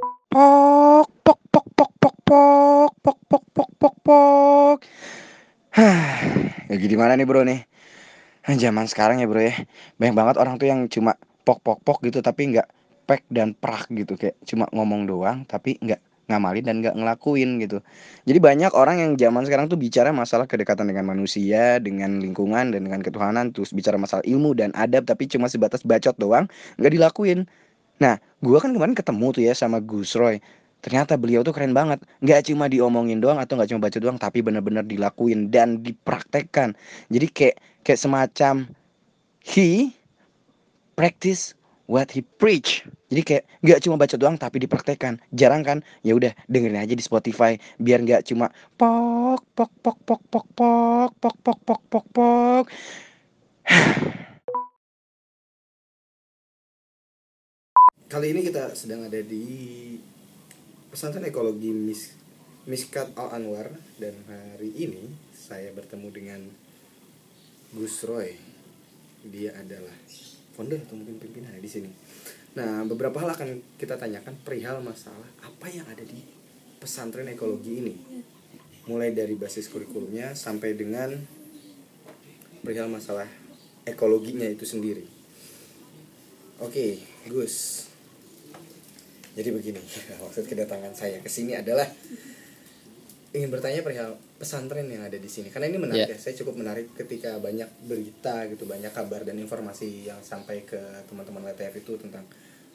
Pok pok pok pok pok pok pok pok pok pok pok. Hah, lagi di mana nih bro nih? Zaman sekarang ya bro ya, banyak banget orang tuh yang cuma pok pok pok gitu tapi nggak pek dan prak gitu kayak cuma ngomong doang tapi nggak ngamalin dan nggak ngelakuin gitu. Jadi banyak orang yang zaman sekarang tuh bicara masalah kedekatan dengan manusia, dengan lingkungan dan dengan ketuhanan, terus bicara masalah ilmu dan adab tapi cuma sebatas bacot doang, nggak dilakuin. Nah, gua kan kemarin ketemu tuh ya sama Gus Roy. Ternyata beliau tuh keren banget. Nggak cuma diomongin doang atau nggak cuma baca doang, tapi bener-bener dilakuin dan dipraktekkan. Jadi kayak kayak semacam he practice what he preach. Jadi kayak nggak cuma baca doang tapi dipraktekkan. Jarang kan? Ya udah dengerin aja di Spotify biar nggak cuma pok pok pok pok pok pok pok pok pok pok pok. Kali ini kita sedang ada di pesantren ekologi Mis Miskat Al Anwar dan hari ini saya bertemu dengan Gus Roy. Dia adalah founder atau mungkin pimpinan di sini. Nah, beberapa hal akan kita tanyakan perihal masalah apa yang ada di pesantren ekologi ini. Mulai dari basis kurikulumnya sampai dengan perihal masalah ekologinya itu sendiri. Oke, Gus. Jadi begini, maksud kedatangan saya ke sini adalah ingin bertanya perihal pesantren yang ada di sini. Karena ini menarik Ya. ya. Saya cukup menarik ketika banyak berita gitu, banyak kabar dan informasi yang sampai ke teman-teman WTF itu tentang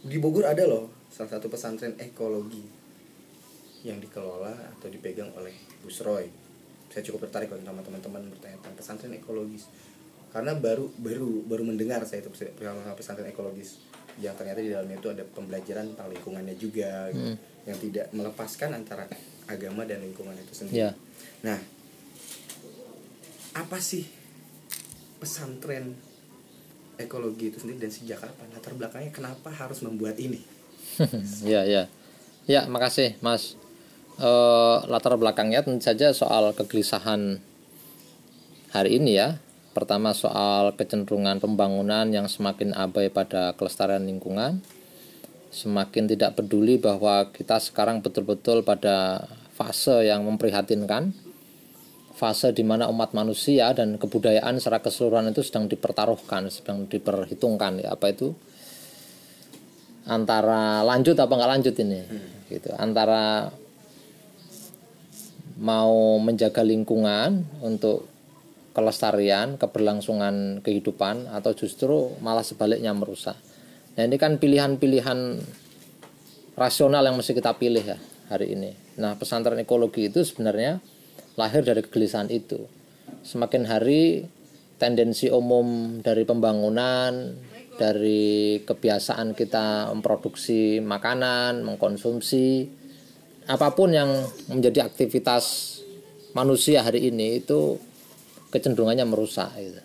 di Bogor ada loh salah satu pesantren ekologi yang dikelola atau dipegang oleh Gus Roy. Saya cukup tertarik kalau sama teman-teman bertanya tentang pesantren ekologis. Karena baru baru baru mendengar saya itu perihal pesantren ekologis yang ternyata di dalamnya itu ada pembelajaran tentang lingkungannya juga gitu, yang tidak melepaskan antara agama dan lingkungan itu sendiri. Ya. Nah, apa sih pesantren ekologi itu sendiri dan sejak kapan? Latar belakangnya kenapa harus membuat ini? ya ya ya makasih mas Eh, latar belakangnya tentu saja soal kegelisahan hari ini ya pertama soal kecenderungan pembangunan yang semakin abai pada kelestarian lingkungan. Semakin tidak peduli bahwa kita sekarang betul-betul pada fase yang memprihatinkan. Fase di mana umat manusia dan kebudayaan secara keseluruhan itu sedang dipertaruhkan sedang diperhitungkan. Ya apa itu? Antara lanjut apa nggak lanjut ini? Gitu. Antara mau menjaga lingkungan untuk kelestarian keberlangsungan kehidupan atau justru malah sebaliknya merusak. Nah ini kan pilihan-pilihan rasional yang mesti kita pilih ya hari ini. Nah pesantren ekologi itu sebenarnya lahir dari kegelisahan itu. Semakin hari tendensi umum dari pembangunan dari kebiasaan kita memproduksi makanan, mengkonsumsi apa pun yang menjadi aktivitas manusia hari ini itu kecenderungannya merusak gitu.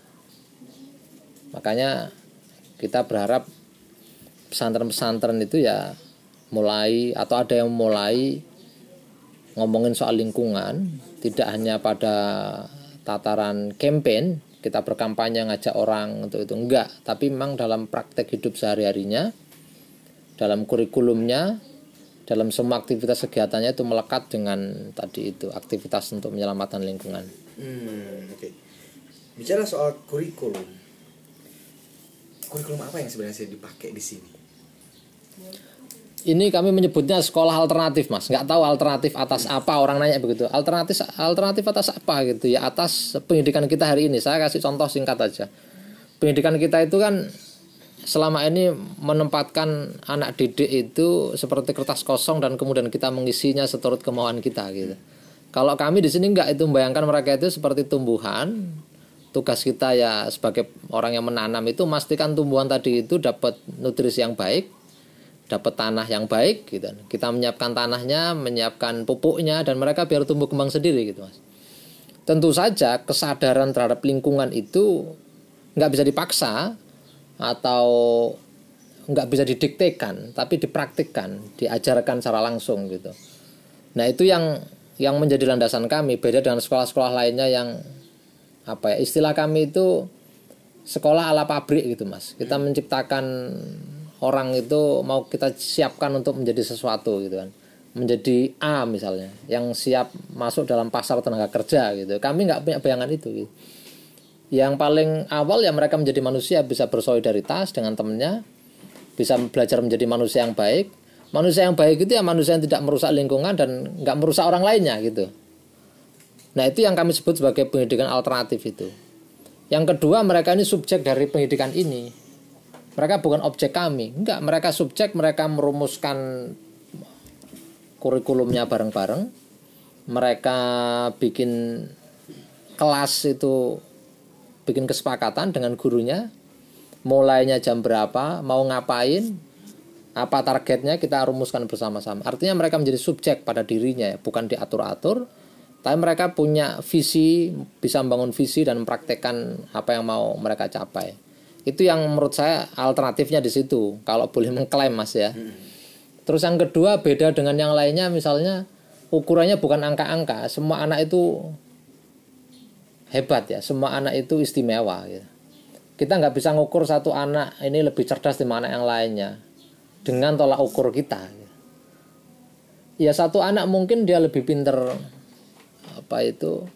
Makanya kita berharap pesantren-pesantren itu ya mulai atau ada yang mulai ngomongin soal lingkungan tidak hanya pada tataran campaign kita berkampanye ngajak orang untuk itu enggak tapi memang dalam praktek hidup sehari-harinya dalam kurikulumnya dalam semua aktivitas kegiatannya itu melekat dengan tadi itu aktivitas untuk menyelamatkan lingkungan Hmm, oke. Bicara soal kurikulum. Kurikulum apa yang sebenarnya dipakai di sini? ini kami menyebutnya sekolah alternatif mas. Nggak tahu alternatif atas apa orang nanya begitu. Alternatif alternatif atas apa gitu ya? Atas pendidikan kita hari ini. Saya kasih contoh singkat aja. Pendidikan kita itu kan selama ini menempatkan anak didik itu seperti kertas kosong dan kemudian kita mengisinya seturut kemauan kita gitu kalau kami di sini nggak itu membayangkan mereka itu seperti tumbuhan. Tugas kita ya sebagai orang yang menanam itu memastikan tumbuhan tadi itu dapat nutrisi yang baik dapat tanah yang baik gitu. Kita menyiapkan tanahnya menyiapkan pupuknya dan mereka biar tumbuh kembang sendiri gitu mas. Tentu saja kesadaran terhadap lingkungan itu nggak bisa dipaksa atau nggak bisa didiktekan tapi dipraktikkan diajarkan secara langsung gitu. Nah itu yang yang menjadi landasan kami beda dengan sekolah-sekolah lainnya yang apa ya istilah kami itu sekolah ala pabrik gitu mas. Kita menciptakan orang itu mau kita siapkan untuk menjadi sesuatu gitu kan. Menjadi A misalnya yang siap masuk dalam pasar tenaga kerja gitu. Kami nggak punya bayangan itu gitu. yang paling awal ya mereka menjadi manusia bisa bersolidaritas dengan temennya bisa belajar menjadi manusia yang baik manusia yang baik itu ya manusia yang tidak merusak lingkungan dan nggak merusak orang lainnya gitu. Nah itu yang kami sebut sebagai pendidikan alternatif itu. Yang kedua mereka ini subjek dari pendidikan ini. Mereka bukan objek kami. Enggak mereka subjek mereka merumuskan kurikulumnya bareng-bareng. Mereka bikin kelas itu bikin kesepakatan dengan gurunya. Mulainya jam berapa mau ngapain apa targetnya kita rumuskan bersama-sama. Artinya mereka menjadi subjek pada dirinya ya bukan diatur-atur. Tapi mereka punya visi bisa membangun visi dan mempraktekkan apa yang mau mereka capai. Itu yang menurut saya alternatifnya di situ kalau boleh mengklaim mas ya. Terus yang kedua beda dengan yang lainnya misalnya ukurannya bukan angka-angka, semua anak itu hebat ya, semua anak itu istimewa gitu. Kita nggak bisa ngukur satu anak ini lebih cerdas di mana yang lainnya dengan tolak ukur kita. Ya satu anak mungkin dia lebih pinter apa itu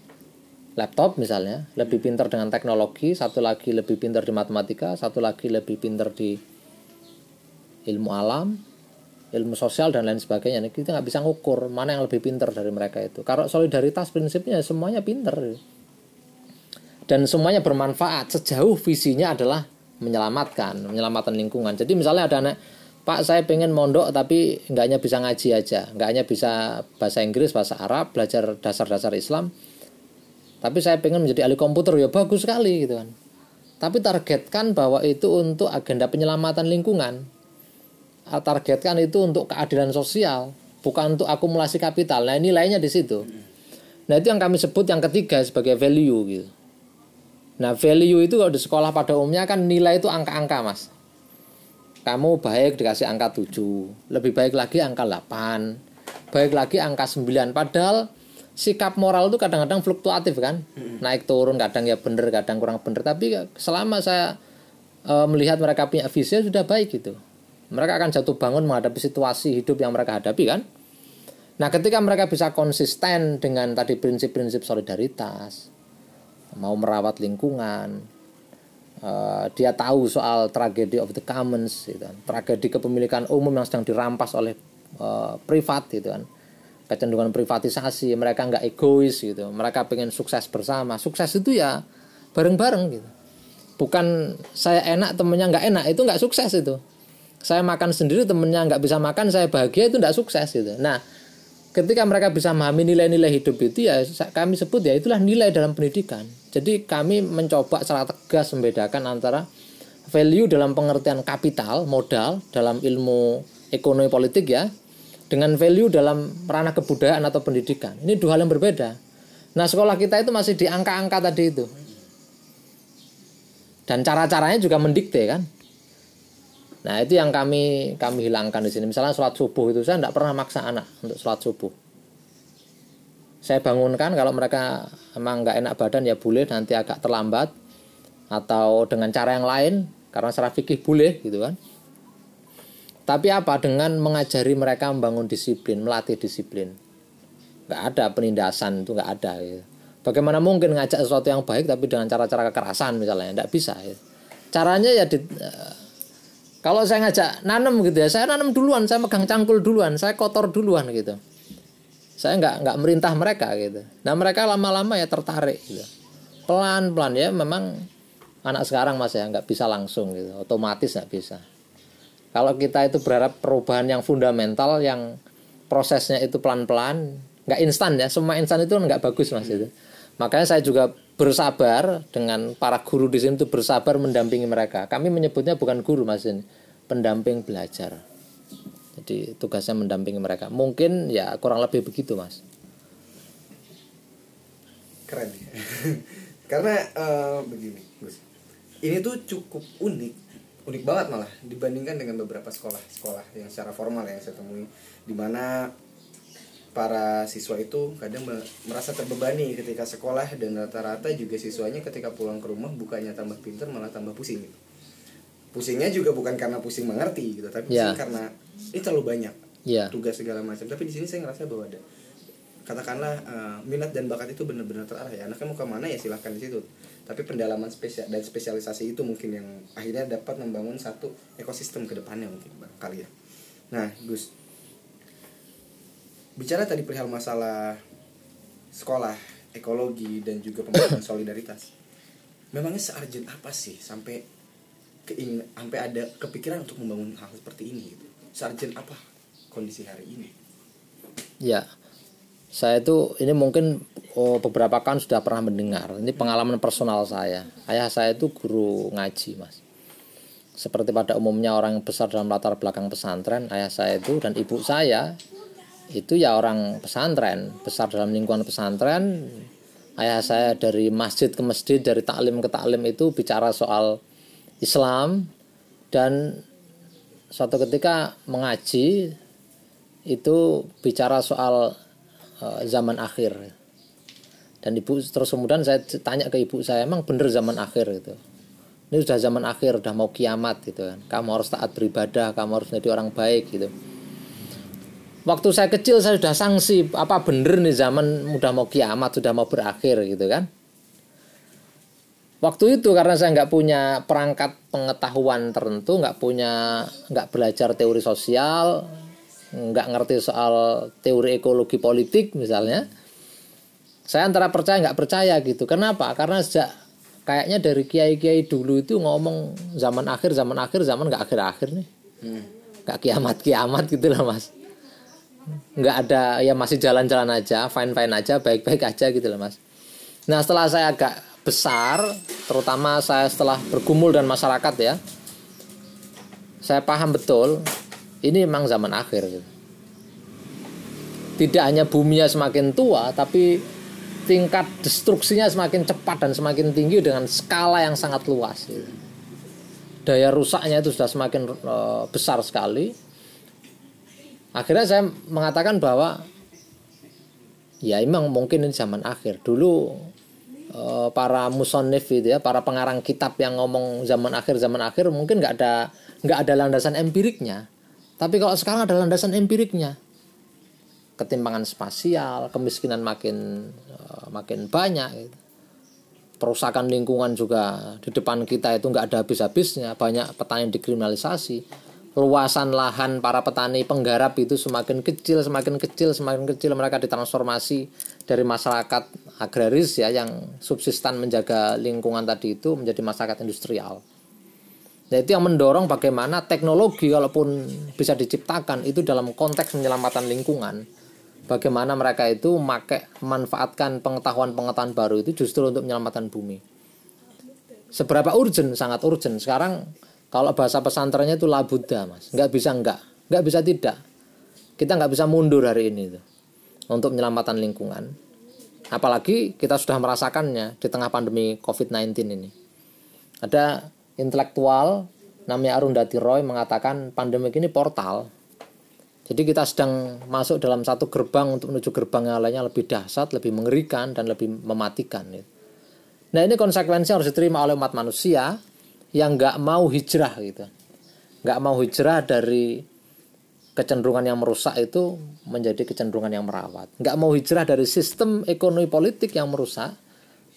laptop misalnya, lebih pinter dengan teknologi, satu lagi lebih pinter di matematika, satu lagi lebih pinter di ilmu alam, ilmu sosial dan lain sebagainya. Ini kita nggak bisa ngukur mana yang lebih pinter dari mereka itu. Kalau solidaritas prinsipnya semuanya pinter. Dan semuanya bermanfaat sejauh visinya adalah menyelamatkan menyelamatkan lingkungan. Jadi misalnya ada anak Pak saya pengen mondok tapi nggak hanya bisa ngaji aja nggak hanya bisa bahasa Inggris bahasa Arab belajar dasar-dasar Islam tapi saya pengen menjadi ahli komputer ya bagus sekali gitu kan tapi targetkan bahwa itu untuk agenda penyelamatan lingkungan targetkan itu untuk keadilan sosial, bukan untuk akumulasi kapital. Nah, nilainya di situ. Nah, itu yang kami sebut yang ketiga sebagai value gitu. Nah, value itu kalau di sekolah pada umumnya kan nilai itu angka-angka, Mas. Kamu baik dikasih angka 7, lebih baik lagi angka 8, baik lagi angka 9. Padahal sikap moral itu kadang-kadang fluktuatif kan. Naik turun, kadang ya bener, kadang kurang bener. Tapi selama saya e, melihat mereka punya visi sudah baik gitu mereka akan jatuh bangun menghadapi situasi hidup yang mereka hadapi kan nah ketika mereka bisa konsisten dengan tadi prinsip-prinsip solidaritas mau merawat lingkungan uh, dia tahu soal tragedi of the commons gitu kan. tragedi kepemilikan umum yang sedang dirampas oleh uh, privat gitu kan. Kecenderungan privatisasi mereka nggak egois gitu. Mereka pengen sukses bersama. Sukses itu ya bareng-bareng gitu. Bukan saya enak temennya nggak enak itu nggak sukses itu. Saya makan sendiri temennya nggak bisa makan saya bahagia itu tidak sukses gitu. Nah ketika mereka bisa memahami nilai-nilai hidup itu ya kami sebut ya itulah nilai dalam pendidikan jadi kami mencoba secara tegas membedakan antara value dalam pengertian kapital modal dalam ilmu ekonomi politik ya dengan value dalam ranah kebudayaan atau pendidikan ini dua hal yang berbeda nah sekolah kita itu masih di angka-angka tadi itu dan cara-caranya juga mendikte kan Nah itu yang kami kami hilangkan di sini. Misalnya sholat subuh itu saya tidak pernah maksa anak untuk sholat subuh. Saya bangunkan kalau mereka emang nggak enak badan ya boleh nanti agak terlambat atau dengan cara yang lain karena secara fikih boleh gitu kan. Tapi apa dengan mengajari mereka membangun disiplin, melatih disiplin. Nggak ada penindasan itu nggak ada. Gitu. Bagaimana mungkin ngajak sesuatu yang baik tapi dengan cara-cara kekerasan misalnya, nggak bisa. Gitu. Caranya ya di, kalau saya ngajak nanam gitu ya, saya nanam duluan, saya megang cangkul duluan, saya kotor duluan gitu. Saya nggak nggak merintah mereka gitu. Nah mereka lama-lama ya tertarik gitu. Pelan-pelan ya memang anak sekarang mas ya nggak bisa langsung gitu, otomatis nggak bisa. Kalau kita itu berharap perubahan yang fundamental yang prosesnya itu pelan-pelan, nggak instan ya, semua instan itu nggak bagus mas itu. Makanya saya juga bersabar dengan para guru di sini itu bersabar mendampingi mereka. Kami menyebutnya bukan guru mas ini, pendamping belajar. Jadi tugasnya mendampingi mereka. Mungkin ya kurang lebih begitu mas. Keren. Ya. Karena uh, begini, Gus. Ini tuh cukup unik, unik banget malah dibandingkan dengan beberapa sekolah-sekolah yang secara formal yang saya temui, di mana para siswa itu kadang merasa terbebani ketika sekolah dan rata-rata juga siswanya ketika pulang ke rumah bukannya tambah pinter malah tambah pusing gitu. pusingnya juga bukan karena pusing mengerti gitu tapi Ya. karena ini terlalu banyak ya tugas segala macam. Tapi di sini saya ngerasa bahwa ada katakanlah eh, minat dan bakat itu benar-benar terarah ya. Anaknya mau ke mana ya silahkan di situ. Tapi pendalaman spesial dan spesialisasi itu mungkin yang akhirnya dapat membangun satu ekosistem ke depannya mungkin kali ya. Nah Gus. Bicara tadi perihal masalah sekolah ekologi dan juga pembangunan solidaritas. Memangnya searjen apa sih sampai keingin sampai ada kepikiran untuk membangun hal seperti ini gitu searjen apa kondisi hari ini Ya, saya itu ini mungkin oh, beberapa kan sudah pernah mendengar. Ini pengalaman personal saya. Ayah saya itu guru ngaji, mas. Seperti pada umumnya orang besar dalam latar belakang pesantren, ayah saya itu dan ibu saya itu ya orang pesantren, besar dalam lingkungan pesantren. Ayah saya dari masjid ke masjid, dari taklim ke taklim itu bicara soal Islam dan suatu ketika mengaji itu bicara soal eh, zaman akhir. Dan ibu terus kemudian saya tanya ke ibu saya emang bener zaman akhir? Gitu. Ini sudah zaman akhir udah mau kiamat gitu kan. Kamu harus taat beribadah kamu harus menjadi orang baik gitu. Waktu saya kecil saya sudah sanksi apa bener nih zaman udah mau kiamat sudah mau berakhir gitu kan waktu itu karena saya nggak punya perangkat pengetahuan tertentu nggak punya nggak belajar teori sosial nggak ngerti soal teori ekologi politik misalnya saya antara percaya nggak percaya gitu. Kenapa? Karena sejak kayaknya dari kiai-kiai dulu itu ngomong zaman akhir zaman akhir zaman nggak akhir-akhir nih. Nggak kiamat kiamat gitu lah mas. Nggak ada ya masih jalan-jalan aja fine fine aja baik-baik aja gitu lah mas. Nah setelah saya agak besar terutama saya setelah bergumul dan masyarakat ya. Saya paham betul ini memang zaman akhir. Tidak hanya buminya semakin tua tapi tingkat destruksinya semakin cepat dan semakin tinggi dengan skala yang sangat luas. Daya rusaknya itu sudah semakin eh, besar sekali. Akhirnya saya mengatakan bahwa ya emang mungkin ini zaman akhir. Dulu eh, para musonif itu ya para pengarang kitab yang ngomong zaman akhir zaman akhir mungkin nggak ada nggak ada landasan empiriknya. Tapi kalau sekarang ada landasan empiriknya. Ketimpangan spasial kemiskinan makin eh, makin banyak gitu. perusakan lingkungan juga di depan kita itu nggak ada habis-habisnya banyak petani dikriminalisasi. Luasan lahan para petani penggarap itu semakin kecil semakin kecil semakin kecil mereka ditransformasi dari masyarakat agraris ya yang subsistan menjaga lingkungan tadi itu menjadi masyarakat industrial. Nah itu yang mendorong bagaimana teknologi kalaupun bisa diciptakan itu dalam konteks penyelamatan lingkungan bagaimana mereka itu make manfaatkan pengetahuan-pengetahuan baru itu justru untuk menyelamatkan bumi. Seberapa urgent sangat urgent. Sekarang kalau bahasa pesantrennya itu labuda mas. Nggak bisa nggak. Nggak bisa tidak. Kita nggak bisa mundur hari ini tuh untuk menyelamatkan lingkungan apalagi kita sudah merasakannya di tengah pandemi COVID-19 ini. Ada intelektual namanya Arundhati Roy mengatakan pandemi ini portal. Jadi kita sedang masuk dalam satu gerbang untuk menuju gerbang yang lainnya lebih dahsyat, lebih mengerikan dan lebih mematikan. Nah ini konsekuensi harus diterima oleh umat manusia yang nggak mau hijrah gitu, nggak mau hijrah dari kecenderungan yang merusak itu menjadi kecenderungan yang merawat, nggak mau hijrah dari sistem ekonomi politik yang merusak,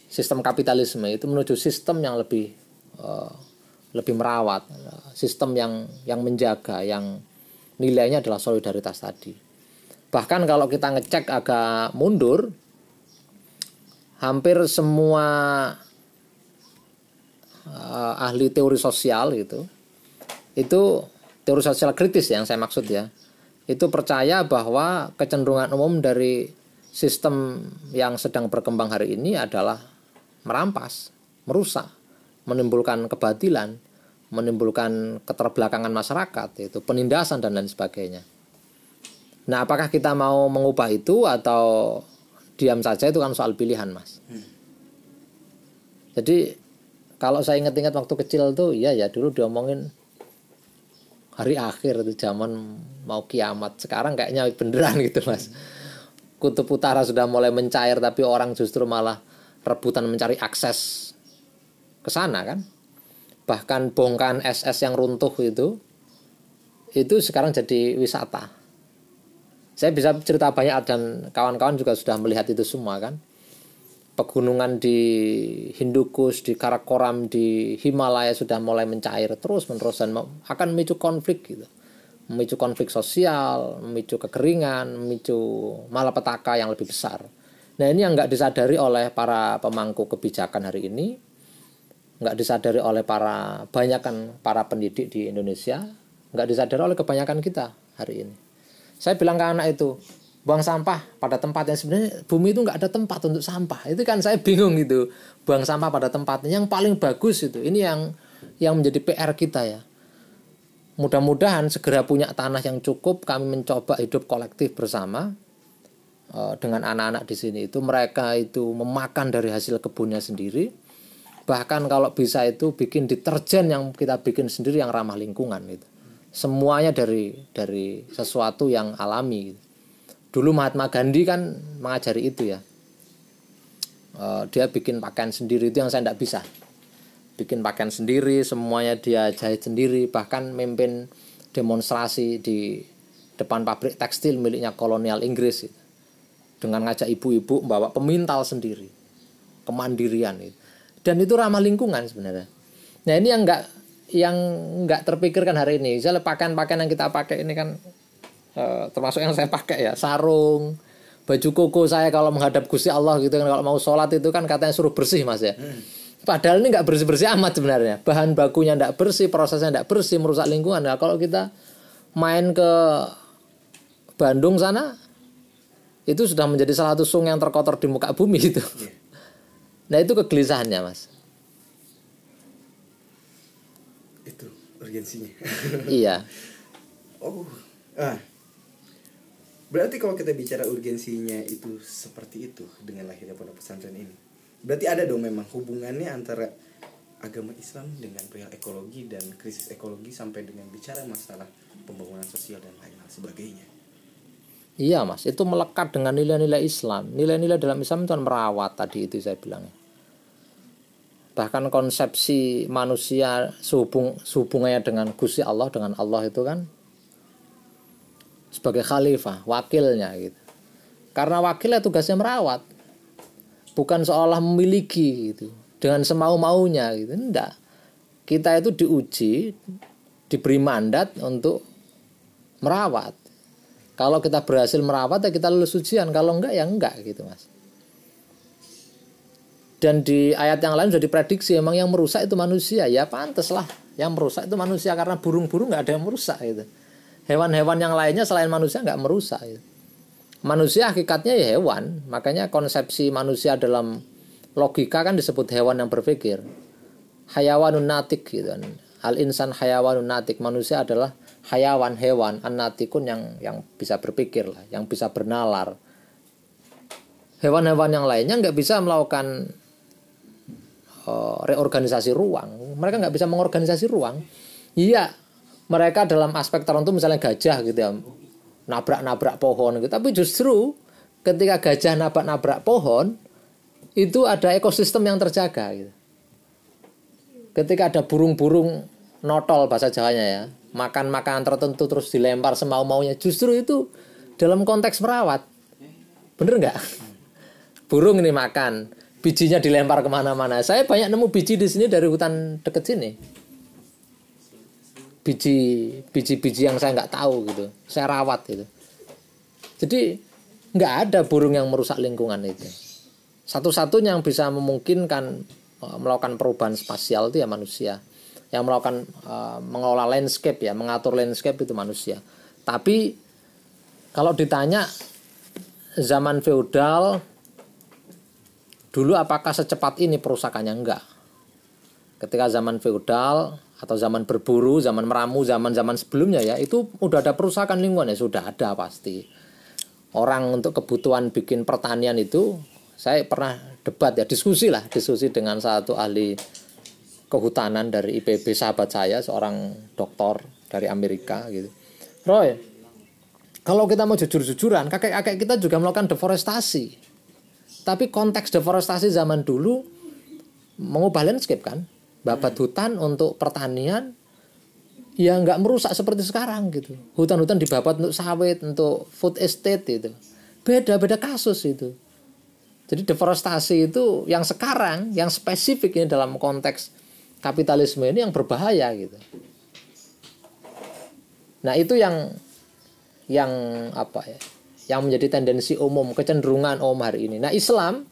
sistem kapitalisme itu menuju sistem yang lebih eh, lebih merawat, sistem yang yang menjaga, yang nilainya adalah solidaritas tadi. Bahkan kalau kita ngecek agak mundur, hampir semua uh, ahli teori sosial gitu, itu teori sosial kritis yang saya maksud ya, itu percaya bahwa kecenderungan umum dari sistem yang sedang berkembang hari ini adalah merampas, merusak, menimbulkan kebatilan, menimbulkan keterbelakangan masyarakat itu penindasan dan lain sebagainya. Nah, apakah kita mau mengubah itu atau diam saja itu kan soal pilihan, Mas. Jadi kalau saya ingat-ingat waktu kecil tuh iya ya dulu diomongin hari akhir itu zaman mau kiamat. Sekarang kayaknya beneran gitu, Mas. Kutub utara sudah mulai mencair tapi orang justru malah rebutan mencari akses ke sana kan bahkan bongkahan SS yang runtuh itu itu sekarang jadi wisata. Saya bisa cerita banyak dan kawan-kawan juga sudah melihat itu semua kan. Pegunungan di Hindukus, di Karakoram, di Himalaya sudah mulai mencair terus menerus dan akan memicu konflik gitu. Memicu konflik sosial, memicu kekeringan, memicu malapetaka yang lebih besar. Nah ini yang nggak disadari oleh para pemangku kebijakan hari ini, nggak disadari oleh para banyak kan para pendidik di Indonesia, nggak disadari oleh kebanyakan kita hari ini. Saya bilang ke anak itu, buang sampah pada tempatnya sebenarnya bumi itu nggak ada tempat untuk sampah. Itu kan saya bingung gitu, buang sampah pada tempatnya yang paling bagus itu. Ini yang yang menjadi PR kita ya. Mudah-mudahan segera punya tanah yang cukup, kami mencoba hidup kolektif bersama eh, dengan anak-anak di sini itu mereka itu memakan dari hasil kebunnya sendiri bahkan kalau bisa itu bikin deterjen yang kita bikin sendiri yang ramah lingkungan gitu semuanya dari dari sesuatu yang alami. Dulu Mahatma Gandhi kan mengajari itu ya. Uh, dia bikin pakaian sendiri itu yang saya tidak bisa. Bikin pakaian sendiri, semuanya dia jahit sendiri, bahkan memimpin demonstrasi di depan pabrik tekstil miliknya kolonial Inggris itu. Dengan ngajak ibu-ibu membawa pemintal sendiri. Kemandirian itu. Dan itu ramah lingkungan sebenarnya. Nah ini yang enggak yang nggak terpikirkan hari ini. Misalnya pakaian-pakaian yang kita pakai ini kan uh, termasuk yang saya pakai ya sarung, baju koko saya kalau menghadap Gusti Allah gitu kan kalau mau sholat itu kan katanya suruh bersih mas ya. Hmm. Padahal ini nggak bersih-bersih amat sebenarnya. Bahan bakunya nggak bersih, prosesnya nggak bersih, merusak lingkungan. Nah, kalau kita main ke Bandung sana, itu sudah menjadi salah satu sungai yang terkotor di muka bumi itu. Yeah. Nah itu kegelisahannya mas. urgensinya iya oh ah berarti kalau kita bicara urgensinya itu seperti itu dengan lahirnya pondok pesantren ini berarti ada dong memang hubungannya antara agama Islam dengan perihal ekologi dan krisis ekologi sampai dengan bicara masalah pembangunan sosial dan lain lain sebagainya. Iya mas, itu melekat dengan nilai-nilai Islam. Nilai-nilai dalam Islam itu kan merawat tadi itu saya bilang bahkan konsepsi manusia sehubung sehubungannya dengan Gusti Allah dengan Allah itu kan sebagai khalifah wakilnya gitu. Karena wakilnya tugasnya merawat bukan seolah memiliki gitu dengan semau maunya gitu. Enggak. Kita itu diuji diberi mandat untuk merawat. Kalau kita berhasil merawat ya kita lulus ujian. Kalau enggak ya enggak gitu mas. Dan di ayat yang lain sudah diprediksi emang yang merusak itu manusia. Ya pantas lah yang merusak itu manusia karena burung-burung nggak ada yang merusak gitu hewan-hewan yang lainnya selain manusia nggak merusak gitu. manusia hakikatnya ya hewan. Makanya konsepsi manusia dalam logika kan disebut hewan yang berpikir. Hayawanun natik gitu kan. al insan hayawanun natik. Manusia adalah hayawan hewan anatikun yang yang bisa berpikir lah yang bisa bernalar. Hewan-hewan yang lainnya nggak bisa melakukan Eh, reorganisasi ruang. Mereka nggak bisa mengorganisasi ruang. Iya mereka dalam aspek tertentu misalnya gajah gitu ya nabrak-nabrak pohon gitu tapi justru ketika gajah nabrak-nabrak pohon itu ada ekosistem yang terjaga gitu ketika ada burung-burung notol bahasa Jawanya ya makan makanan tertentu terus dilempar semau maunya justru itu dalam konteks merawat bener nggak burung ini makan bijinya dilempar ke mana-mana. Saya banyak nemu biji di sini dari hutan deket sini. Biji, biji-biji yang saya nggak tahu gitu. Saya rawat gitu. Jadi nggak ada burung yang merusak lingkungan itu. Satu-satunya yang bisa memungkinkan uh, melakukan perubahan spasial itu ya manusia. Yang melakukan uh, mengelola landscape ya, mengatur landscape itu manusia. Tapi kalau ditanya zaman feodal Dulu apakah secepat ini perusakannya? Enggak. Ketika zaman feodal atau zaman berburu, zaman meramu, zaman-zaman sebelumnya ya, itu udah ada perusakan lingkungan ya, sudah ada pasti. Orang untuk kebutuhan bikin pertanian itu, saya pernah debat ya, diskusi lah, diskusi dengan satu ahli kehutanan dari IPB sahabat saya, seorang doktor dari Amerika gitu. Roy, kalau kita mau jujur-jujuran, kakek-kakek kita juga melakukan deforestasi tapi konteks deforestasi zaman dulu mengubah landscape kan, babat hutan untuk pertanian ya nggak merusak seperti sekarang gitu. Hutan-hutan dibabat untuk sawit untuk food estate itu beda beda kasus itu. Jadi deforestasi itu yang sekarang yang spesifik ini dalam konteks kapitalisme ini yang berbahaya gitu. Nah itu yang yang apa ya yang menjadi tendensi umum kecenderungan umum hari ini. Nah Islam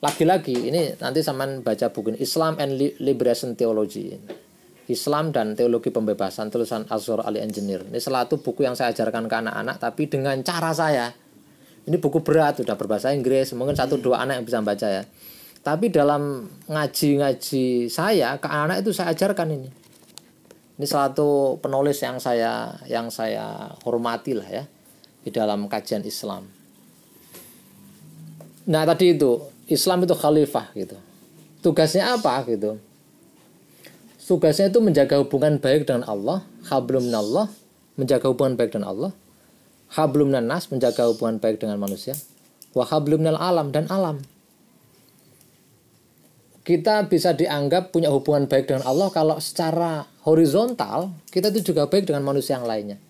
lagi-lagi ini nanti saman baca buku Islam and Liberation Theology. Islam dan teologi pembebasan tulisan Azhar Ali Engineer. Ini salah satu buku yang saya ajarkan ke anak-anak tapi dengan cara saya. Ini buku berat sudah berbahasa Inggris mungkin satu dua anak yang bisa baca ya. Tapi dalam ngaji-ngaji saya ke anak-anak itu saya ajarkan ini. Ini salah satu penulis yang saya yang saya hormati lah ya di dalam kajian Islam. Nah tadi itu Islam itu khalifah gitu. Tugasnya apa gitu? Tugasnya itu menjaga hubungan baik dengan Allah, hablum Allah, menjaga hubungan baik dengan Allah, hablum nas, menjaga hubungan baik dengan manusia, wa hablum alam dan alam. Kita bisa dianggap punya hubungan baik dengan Allah kalau secara horizontal kita itu juga baik dengan manusia yang lainnya.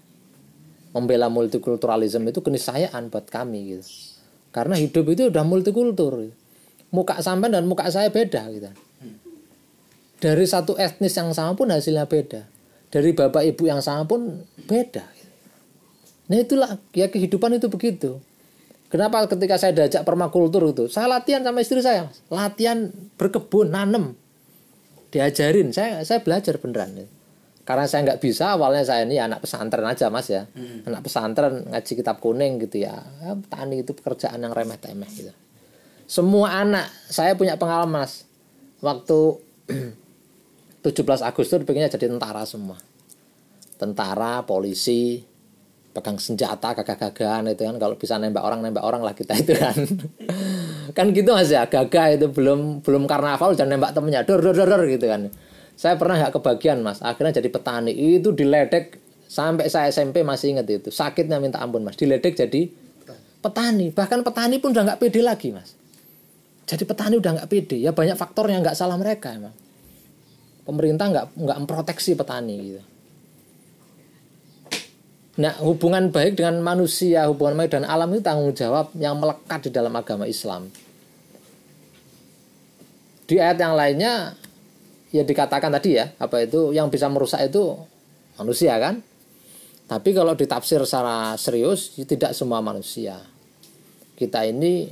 Membela multikulturalisme itu keniscayaan buat kami gitu. Karena hidup itu udah multikultur. Gitu muka sampean dan muka saya beda gitu. Dari satu etnis yang sama pun hasilnya beda. Dari bapak ibu yang sama pun beda. Nah itulah ya kehidupan itu begitu. Kenapa ketika saya diajak permakultur itu, saya latihan sama istri saya, latihan berkebun, nanem, diajarin, saya saya belajar beneran. Karena saya nggak bisa, awalnya saya ini anak pesantren aja mas ya, hmm. anak pesantren ngaji kitab kuning gitu ya, tani itu pekerjaan yang remeh temeh gitu semua anak saya punya pengalaman mas. Waktu 17 Agustus pengennya jadi tentara semua. Tentara polisi pegang senjata gagah-gagahan itu kan. Kalau bisa nembak orang nembak orang lah kita itu kan. Kan gitu mas ya. Gagah itu belum belum karnaval jangan nembak temennya. Dor dor dor gitu kan. Saya pernah nggak kebagian mas. Akhirnya jadi petani. Itu diledek sampai saya SMP masih inget itu. Sakitnya minta ampun mas. Diledek jadi petani. Bahkan petani pun udah nggak pede lagi mas jadi petani udah nggak pede. Ya banyak faktor yang nggak salah mereka emang. Pemerintah nggak nggak memproteksi petani gitu. Nah hubungan baik dengan manusia, hubungan baik dengan alam itu tanggung jawab yang melekat di dalam agama Islam. Di ayat yang lainnya ya dikatakan tadi ya apa itu yang bisa merusak itu manusia kan. Tapi kalau ditafsir secara serius tidak semua manusia. Kita ini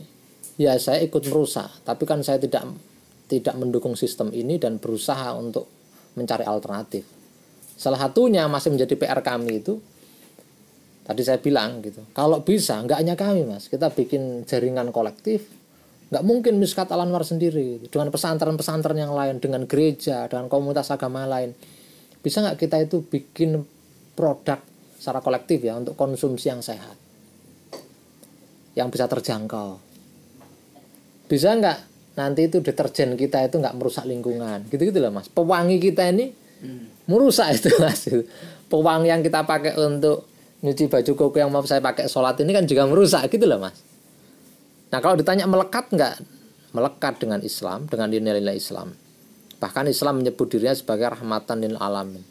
ya saya ikut merusak tapi kan saya tidak tidak mendukung sistem ini dan berusaha untuk mencari alternatif. Salah satunya masih menjadi PR kami itu tadi saya bilang gitu. Kalau bisa nggak hanya kami mas. Kita bikin jaringan kolektif. Nggak mungkin miskat alanwar sendiri. Gitu. dengan pesantren-pesantren yang lain dengan gereja dengan komunitas agama lain. Bisa nggak kita itu bikin produk secara kolektif ya untuk konsumsi yang sehat? Yang bisa terjangkau bisa nggak nanti itu deterjen kita itu nggak merusak lingkungan? Gitu gitu loh mas. Pewangi kita ini hmm. merusak itu mas. Pewangi yang kita pakai untuk nyuci baju koko yang mau saya pakai sholat ini kan juga merusak gitu loh mas. Nah kalau ditanya melekat nggak? Melekat dengan Islam dengan nilai-nilai Islam. Bahkan Islam menyebut dirinya sebagai rahmatan lil alamin.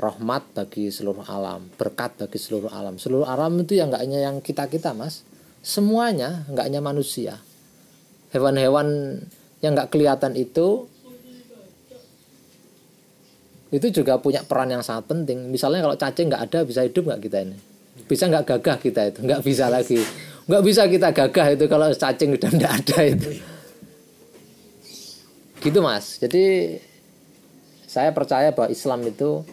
Rahmat bagi seluruh alam berkat bagi seluruh alam. Seluruh alam itu yang nggak hanya yang kita kita mas. Semuanya nggak hanya manusia hewan-hewan yang nggak kelihatan itu itu juga punya peran yang sangat penting. Misalnya kalau cacing nggak ada bisa hidup nggak kita ini? Bisa nggak gagah kita itu? Nggak bisa lagi. Nggak bisa kita gagah itu kalau cacing udah nggak ada itu. Gitu mas. Jadi saya percaya bahwa Islam itu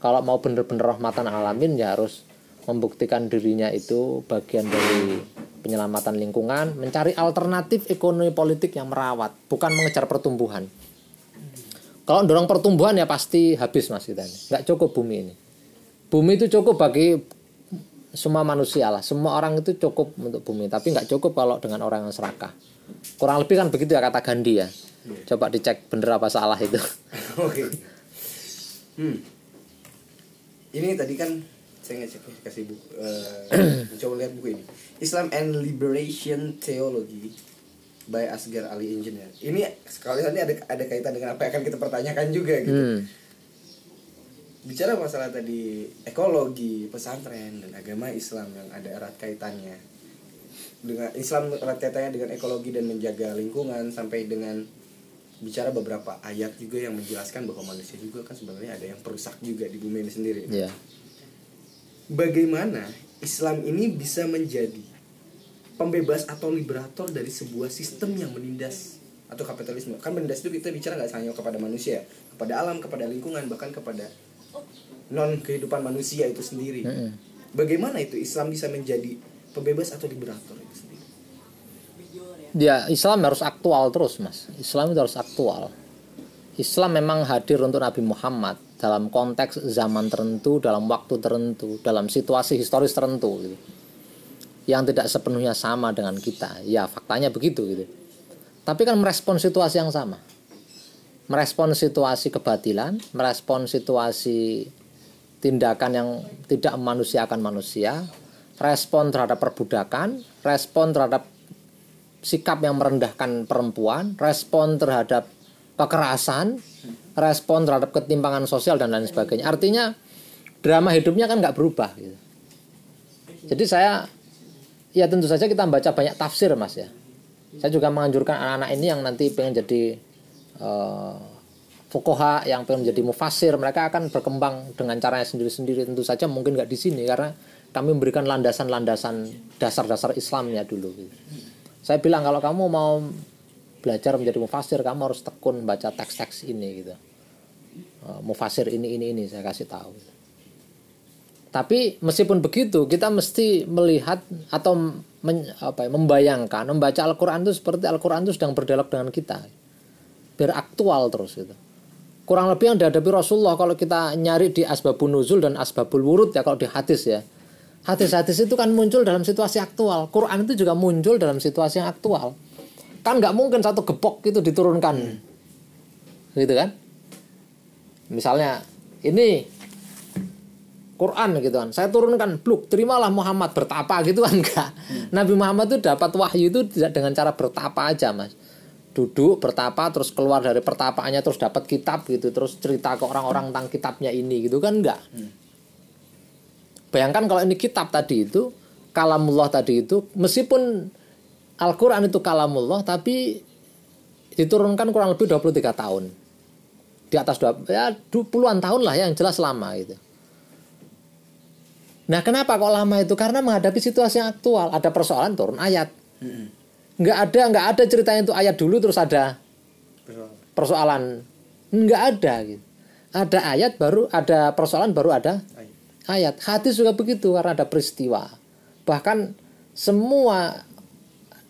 kalau mau benar-benar rahmatan alamin ya harus membuktikan dirinya itu bagian dari penyelamatan lingkungan, mencari alternatif ekonomi politik yang merawat, bukan mengejar pertumbuhan. Kalau dorong pertumbuhan ya pasti habis mas kita ini. Nggak cukup bumi ini. Bumi itu cukup bagi semua manusia lah. Semua orang itu cukup untuk bumi. Tapi nggak cukup kalau dengan orang yang serakah. Kurang lebih kan begitu ya kata Gandhi ya. Coba dicek bener apa salah itu. Oke. Hmm. Ini tadi kan saya nggak kasih buku uh, coba lihat buku ini Islam and Liberation Theology by Asgar Ali Engineer. Ini sekali ini ada ada kaitan dengan apa yang akan kita pertanyakan juga gitu. Hmm. Bicara masalah tadi ekologi, pesantren dan agama Islam yang ada erat kaitannya. Dengan Islam erat kaitannya dengan ekologi dan menjaga lingkungan sampai dengan bicara beberapa ayat juga yang menjelaskan bahwa manusia juga kan sebenarnya ada yang perusak juga di bumi ini sendiri. Ya. Bagaimana Islam ini bisa menjadi pembebas atau liberator dari sebuah sistem yang menindas atau kapitalisme kan menindas itu kita bicara nggak hanya kepada manusia kepada alam kepada lingkungan bahkan kepada non kehidupan manusia itu sendiri bagaimana itu Islam bisa menjadi pembebas atau liberator itu sendiri Ya Islam harus aktual terus mas. Islam itu harus aktual. Islam memang hadir untuk Nabi Muhammad dalam konteks zaman tertentu, dalam waktu tertentu, dalam situasi historis tertentu, gitu. Yang tidak sepenuhnya sama dengan kita. Ya faktanya begitu gitu. Tapi kan merespon situasi yang sama, merespon situasi kebatilan, merespon situasi tindakan yang tidak memanusiakan manusia, respon terhadap perbudakan, respon terhadap sikap yang merendahkan perempuan, respon terhadap kekerasan, respon terhadap ketimpangan sosial dan lain sebagainya. Artinya drama hidupnya kan nggak berubah. Gitu. Jadi saya, ya tentu saja kita baca banyak tafsir mas ya. Saya juga menganjurkan anak-anak ini yang nanti pengen jadi uh, fukoha, yang pengen jadi mufasir, mereka akan berkembang dengan caranya sendiri-sendiri. Tentu saja mungkin nggak di sini karena kami memberikan landasan-landasan dasar-dasar Islamnya dulu. Saya bilang kalau kamu mau belajar menjadi mufasir, kamu harus tekun baca teks-teks ini gitu. Uh, mufasir ini ini ini saya kasih tahu. Tapi meskipun begitu, kita mesti melihat atau men, apa ya, membayangkan, membaca Al-Qur'an itu seperti Al-Qur'an itu sedang berdialog dengan kita. Biar aktual terus gitu. Kurang lebih yang dihadapi Rasulullah kalau kita nyari di asbabun nuzul dan asbabul wurud ya kalau di hadis ya. Hadis-hadis itu kan muncul dalam situasi aktual. Quran itu juga muncul dalam situasi yang aktual. Kan nggak mungkin satu gepok itu diturunkan. Gitu kan? Misalnya ini Quran gitu kan. Saya turunkan bluk, terimalah Muhammad bertapa gitu kan enggak. Nabi Muhammad itu dapat wahyu itu tidak dengan cara bertapa aja, Mas. Duduk bertapa terus keluar dari pertapaannya terus dapat kitab gitu, terus cerita ke orang-orang tentang kitabnya ini gitu kan enggak. Bayangkan kalau ini kitab tadi itu kalamullah tadi itu meskipun Al-Qur'an itu kalamullah tapi diturunkan kurang lebih 23 tahun. Di atas dua, ya puluhan tahun lah ya, yang jelas lama gitu. Nah, kenapa kok lama itu? Karena menghadapi situasi yang aktual. Ada persoalan turun ayat. Nggak ada, nggak ada ceritanya itu ayat dulu terus ada persoalan. Nggak ada gitu. Ada ayat baru ada persoalan baru ada ayat. Hadis juga begitu karena ada peristiwa. Bahkan semua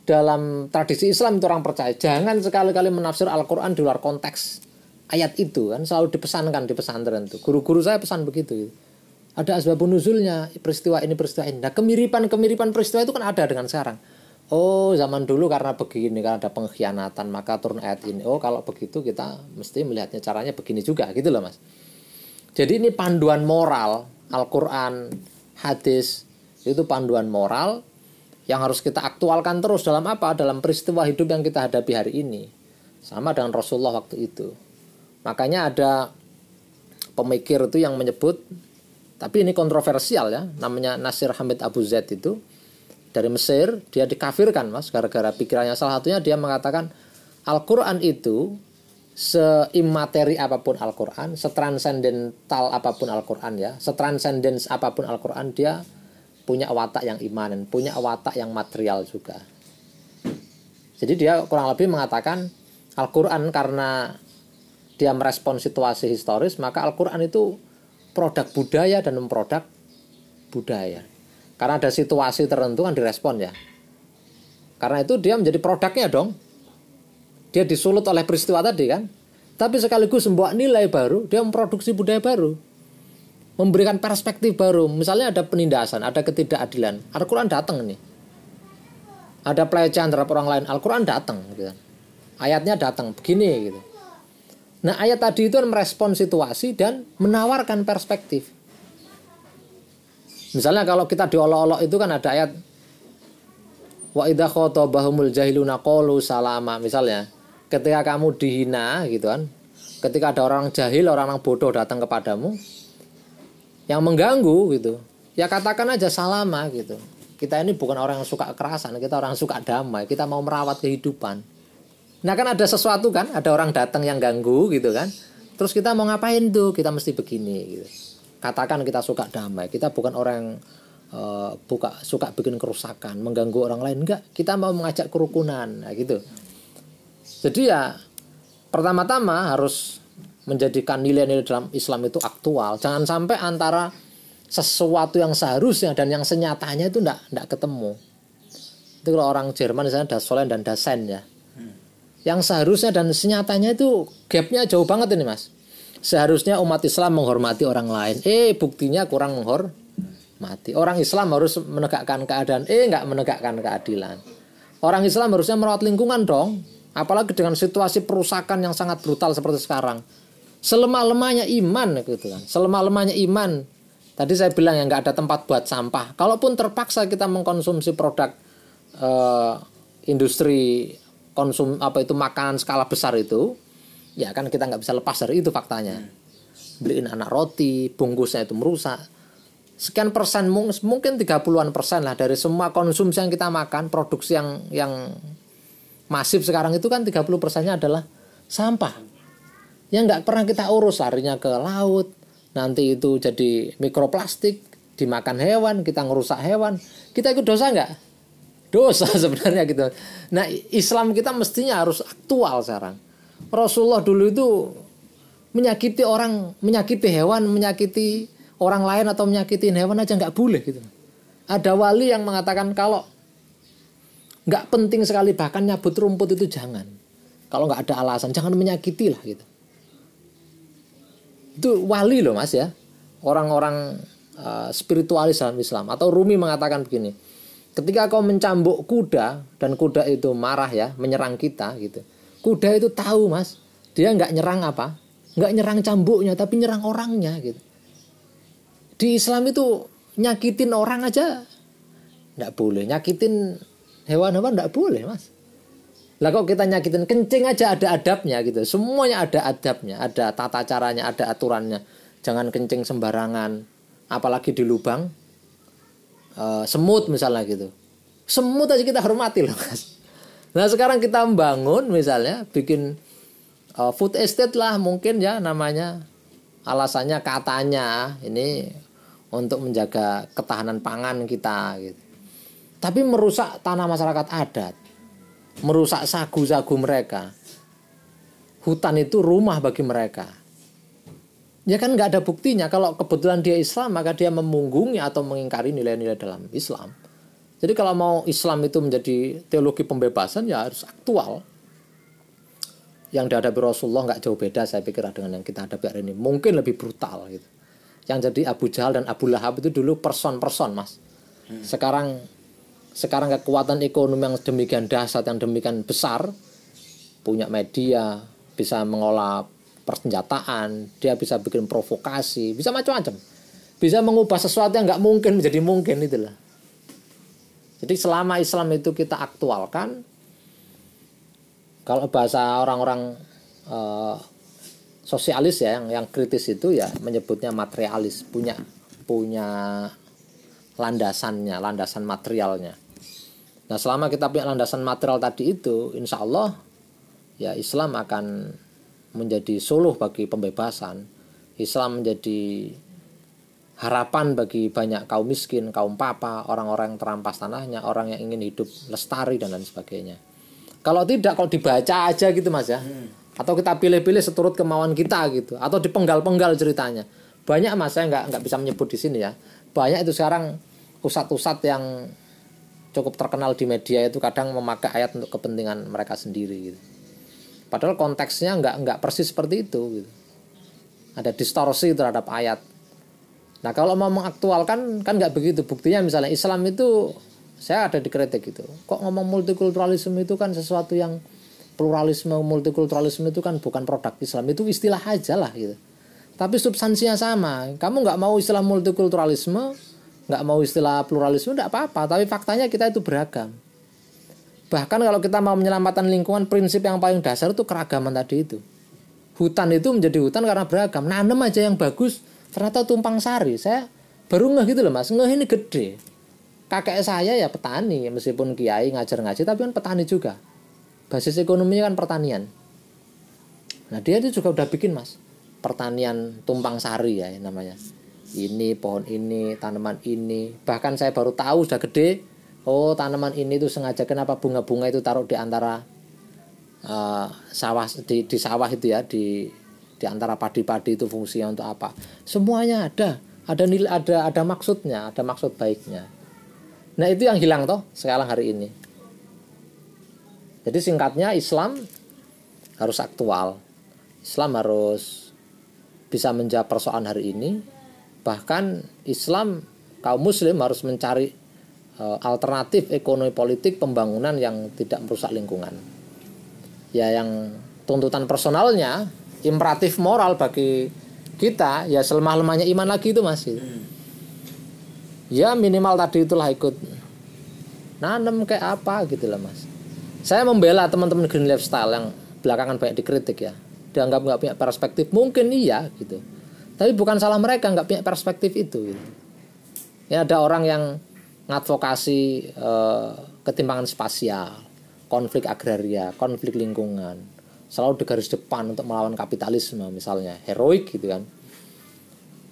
dalam tradisi Islam itu orang percaya jangan sekali-kali menafsir Al-Qur'an di luar konteks ayat itu kan selalu dipesankan di pesantren itu. Guru-guru saya pesan begitu. Gitu ada asbabun nuzulnya peristiwa ini peristiwa ini. Nah kemiripan kemiripan peristiwa itu kan ada dengan sekarang oh zaman dulu karena begini karena ada pengkhianatan maka turun ayat ini. Oh kalau begitu kita mesti melihatnya caranya begini juga gitu loh mas. Jadi ini panduan moral Al-Quran hadis itu panduan moral yang harus kita aktualkan terus dalam apa? Dalam peristiwa hidup yang kita hadapi hari ini. Sama dengan Rasulullah waktu itu. Makanya ada pemikir itu yang menyebut tapi ini kontroversial ya, namanya Nasir Hamid Abu Zaid itu dari Mesir, dia dikafirkan mas, gara-gara pikirannya salah satunya dia mengatakan Al-Quran itu seimateri apa pun Al-Quran, setransendental apa pun Al-Quran ya, setransendens apa pun Al-Quran dia punya watak yang imanen, punya watak yang material juga. Jadi dia kurang lebih mengatakan Al-Quran karena dia merespon situasi historis, maka Al-Quran itu produk budaya dan memproduk budaya. Karena ada situasi tertentu kan direspon ya. Karena itu dia menjadi produknya dong. Dia disulut oleh peristiwa tadi kan. Tapi sekaligus membawa nilai baru, dia memproduksi budaya baru. Memberikan perspektif baru. Misalnya ada penindasan, ada ketidakadilan. Al-Quran datang nih. Ada pelecehan terhadap orang lain, Al-Quran datang gitu kan. Ayatnya datang begini gitu. Nah ayat tadi itu merespon situasi dan menawarkan perspektif. Misalnya kalau kita diolok-olok itu kan ada ayat wa idza jahiluna qalu salama misalnya. Ketika kamu dihina gitu kan. Ketika ada orang jahil orang yang bodoh datang kepadamu yang mengganggu gitu. Ya katakan aja salama gitu. Kita ini bukan orang yang suka kekerasan kita orang yang suka damai kita mau merawat kehidupan nah kan ada sesuatu kan ada orang datang yang ganggu gitu kan. Terus kita mau ngapain tuh? Kita mesti begini gitu. Katakan kita suka damai. Kita bukan orang uh, buka suka bikin kerusakan mengganggu orang lain. Enggak kita mau mengajak kerukunan. Nah, gitu. Jadi ya pertama-tama harus menjadikan nilai-nilai dalam Islam itu aktual. Jangan sampai antara sesuatu yang seharusnya dan yang senyatanya itu enggak enggak ketemu. Itu kalau orang Jerman misalnya Dasolen dan Dasen ya yang seharusnya dan senyatanya itu gapnya jauh banget ini mas seharusnya umat Islam menghormati orang lain. Eh, buktinya kurang menghormati. Orang Islam harus menegakkan keadaan, eh nggak menegakkan keadilan. Orang Islam harusnya merawat lingkungan dong, apalagi dengan situasi perusakan yang sangat brutal seperti sekarang. Selemah-lemahnya iman gitu kan. Selemah-lemahnya iman. Tadi saya bilang ya nggak ada tempat buat sampah. Kalaupun terpaksa kita mengkonsumsi produk uh, industri konsum apa itu makanan skala besar itu, ya kan kita nggak bisa lepas dari itu faktanya. Beliin anak roti bungkusnya itu merusak. Sekian persen mungkin 30-an persen lah dari semua konsumsi yang kita makan produksi yang yang masif sekarang itu kan 30 persennya adalah sampah. Yang nggak pernah kita urus larinya ke laut nanti itu jadi mikroplastik dimakan hewan kita ngerusak hewan. Kita ikut dosa nggak dosa sebenarnya gitu nah Islam kita mestinya harus aktual sekarang Rasulullah dulu itu menyakiti orang, menyakiti hewan, menyakiti orang lain atau menyakitin hewan aja nggak boleh gitu. Ada wali yang mengatakan kalau nggak penting sekali bahkan nyabut rumput itu jangan. Kalau nggak ada alasan jangan menyakiti lah gitu. Itu wali loh mas ya. Orang-orang uh, spiritualis dalam Islam atau Rumi mengatakan begini. Ketika kau mencambuk kuda dan kuda itu marah ya menyerang kita gitu Kuda itu tahu mas, dia nggak nyerang apa, nggak nyerang cambuknya, tapi nyerang orangnya gitu. Di Islam itu nyakitin orang aja nggak boleh, nyakitin hewan-hewan nggak boleh mas. Lah kok kita nyakitin kencing aja ada adabnya gitu. Semuanya ada adabnya, ada tata caranya, ada aturannya. Jangan kencing sembarangan, apalagi di lubang e, semut misalnya gitu. Semut aja kita hormati loh mas. Nah sekarang kita membangun misalnya bikin uh, food estate lah mungkin ya namanya alasannya katanya ini untuk menjaga ketahanan pangan kita gitu. Tapi merusak tanah masyarakat adat, merusak sagu-sagu mereka. Hutan itu rumah bagi mereka. Ya kan nggak ada buktinya kalau kebetulan dia Islam maka dia memunggungi atau mengingkari nilai-nilai dalam Islam. Jadi kalau mau Islam itu menjadi teologi pembebasan ya harus aktual. Yang dihadapi Rasulullah nggak jauh beda saya pikir dengan yang kita hadapi hari ini. Mungkin lebih brutal gitu. Yang jadi Abu Jahal dan Abu Lahab itu dulu person-person mas. Hmm. Sekarang sekarang kekuatan ekonomi yang demikian dahsyat yang demikian besar punya media bisa mengolah persenjataan dia bisa bikin provokasi bisa macam-macam bisa mengubah sesuatu yang nggak mungkin menjadi mungkin itulah jadi selama Islam itu kita aktualkan, kalau bahasa orang-orang uh, sosialis ya yang yang kritis itu ya menyebutnya materialis, punya punya landasannya, landasan materialnya. Nah selama kita punya landasan material tadi itu, insya Allah ya Islam akan menjadi suluh bagi pembebasan. Islam menjadi harapan bagi banyak kaum miskin, kaum papa, orang-orang yang terampas tanahnya, orang yang ingin hidup lestari dan lain sebagainya. Kalau tidak, kalau dibaca aja gitu mas ya, hmm. atau kita pilih-pilih seturut kemauan kita gitu, atau dipenggal-penggal ceritanya. Banyak mas saya nggak nggak bisa menyebut di sini ya. Banyak itu sekarang pusat-pusat yang cukup terkenal di media itu kadang memakai ayat untuk kepentingan mereka sendiri gitu. Padahal konteksnya nggak nggak persis seperti itu gitu. Ada distorsi terhadap ayat Nah kalau mau mengaktualkan kan nggak begitu buktinya misalnya Islam itu saya ada di kritik gitu. Kok ngomong multikulturalisme itu kan sesuatu yang pluralisme multikulturalisme itu kan bukan produk Islam itu istilah aja lah gitu. Tapi substansinya sama. Kamu nggak mau istilah multikulturalisme, nggak mau istilah pluralisme, nggak apa-apa. Tapi faktanya kita itu beragam. Bahkan kalau kita mau menyelamatkan lingkungan, prinsip yang paling dasar itu keragaman tadi itu. Hutan itu menjadi hutan karena beragam. Nanem aja yang bagus, ternyata tumpang sari. Saya baru ngeh gitu loh mas, ngeh ini gede. Kakek saya ya petani, meskipun kiai ngajar ngaji, tapi kan petani juga. Basis ekonominya kan pertanian. Nah dia itu juga udah bikin mas, pertanian tumpang sari ya namanya. Ini pohon ini, tanaman ini. Bahkan saya baru tahu sudah gede, oh tanaman ini tuh sengaja kenapa bunga-bunga itu taruh di antara uh, sawah di, di sawah itu ya di di antara padi-padi itu fungsinya untuk apa? Semuanya ada. Ada nilai ada ada maksudnya ada maksud baiknya. Nah itu yang hilang toh sekarang hari ini. Jadi singkatnya Islam harus aktual. Islam harus bisa menjawab persoalan hari ini. Bahkan Islam kaum muslim harus mencari alternatif ekonomi politik pembangunan yang tidak merusak lingkungan. Ya yang tuntutan personalnya imperatif moral bagi kita ya selemah-lemahnya iman lagi itu masih. Ya minimal tadi itulah ikut nanem kayak apa gitu lah mas. Saya membela teman-teman green lifestyle yang belakangan banyak dikritik ya. Dianggap nggak punya perspektif mungkin iya gitu. Tapi bukan salah mereka nggak punya perspektif itu. Gitu. Ya ada orang yang ngadvokasi eh, ketimpangan spasial, konflik agraria, konflik lingkungan, selalu di garis depan untuk melawan kapitalisme misalnya, heroik gitu kan.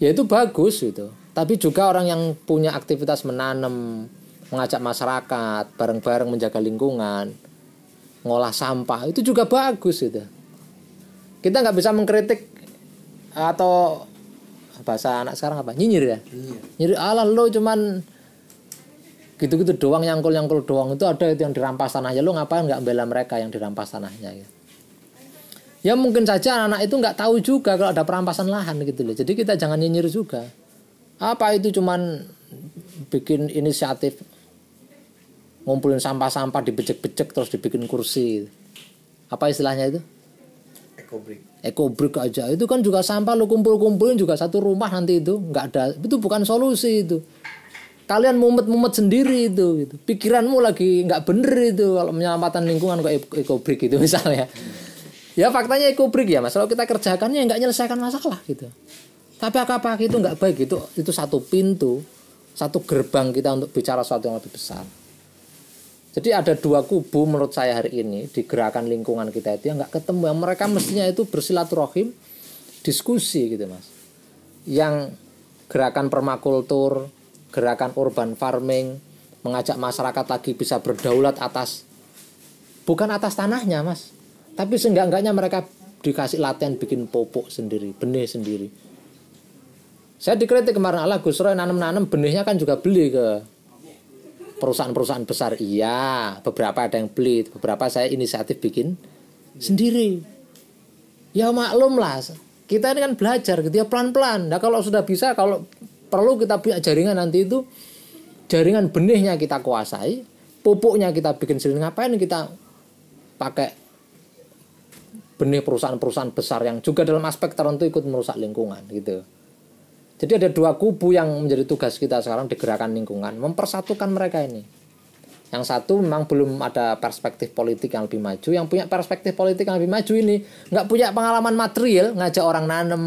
Ya itu bagus gitu. Tapi juga orang yang punya aktivitas menanam, mengajak masyarakat bareng-bareng menjaga lingkungan, ngolah sampah itu juga bagus gitu. Kita nggak bisa mengkritik atau bahasa anak sekarang apa nyinyir ya iya. nyinyir Allah lo cuman gitu-gitu doang nyangkul-nyangkul doang. Itu ada itu yang dirampas tanahnya lo ngapain nggak bela mereka yang dirampas tanahnya ya? Ya mungkin saja anak, -anak itu nggak tahu juga kalau ada perampasan lahan gitu loh. Jadi kita jangan nyinyir juga. Apa itu cuman bikin inisiatif ngumpulin sampah-sampah dibecek-becek terus dibikin kursi? Apa istilahnya itu? Ekobrik ekobrik aja. Itu kan juga sampah lo kumpul-kumpulin juga satu rumah nanti itu nggak ada. Itu bukan solusi itu kalian mumet-mumet sendiri itu gitu. pikiranmu lagi nggak bener itu kalau penyelamatan lingkungan kok ekobrik itu misalnya. Ya faktanya ekobrik ya mas. Kalau kita kerjakannya nggak nyelesaikan masalah gitu. Tapi apa-apa itu nggak baik itu itu satu pintu satu gerbang kita untuk bicara sesuatu yang lebih besar. Jadi ada dua kubu menurut saya hari ini di gerakan lingkungan kita itu yang nggak ketemu. Yang mereka mestinya itu bersilaturahim diskusi gitu mas. Yang gerakan permakultur gerakan urban farming, mengajak masyarakat lagi bisa berdaulat atas bukan atas tanahnya, Mas. Tapi seenggak-enggaknya mereka dikasih latihan bikin popok sendiri, benih sendiri. Saya dikritik kemarin Allah Gus Roy nanam-nanam benihnya kan juga beli ke perusahaan-perusahaan besar. Iya, beberapa ada yang beli, beberapa saya inisiatif bikin sendiri. Ya maklum lah, kita ini kan belajar gitu ya pelan-pelan. Nah kalau sudah bisa, kalau perlu kita punya jaringan nanti itu jaringan benihnya kita kuasai pupuknya kita bikin sendiri. Ngapain kita pakai benih perusahaan-perusahaan besar yang juga dalam aspek tertentu ikut merusak lingkungan gitu. Jadi ada dua kubu yang menjadi tugas kita sekarang di gerakan lingkungan mempersatukan mereka ini. Yang satu memang belum ada perspektif politik yang lebih maju yang punya perspektif politik yang lebih maju ini nggak punya pengalaman material ngajak orang nanem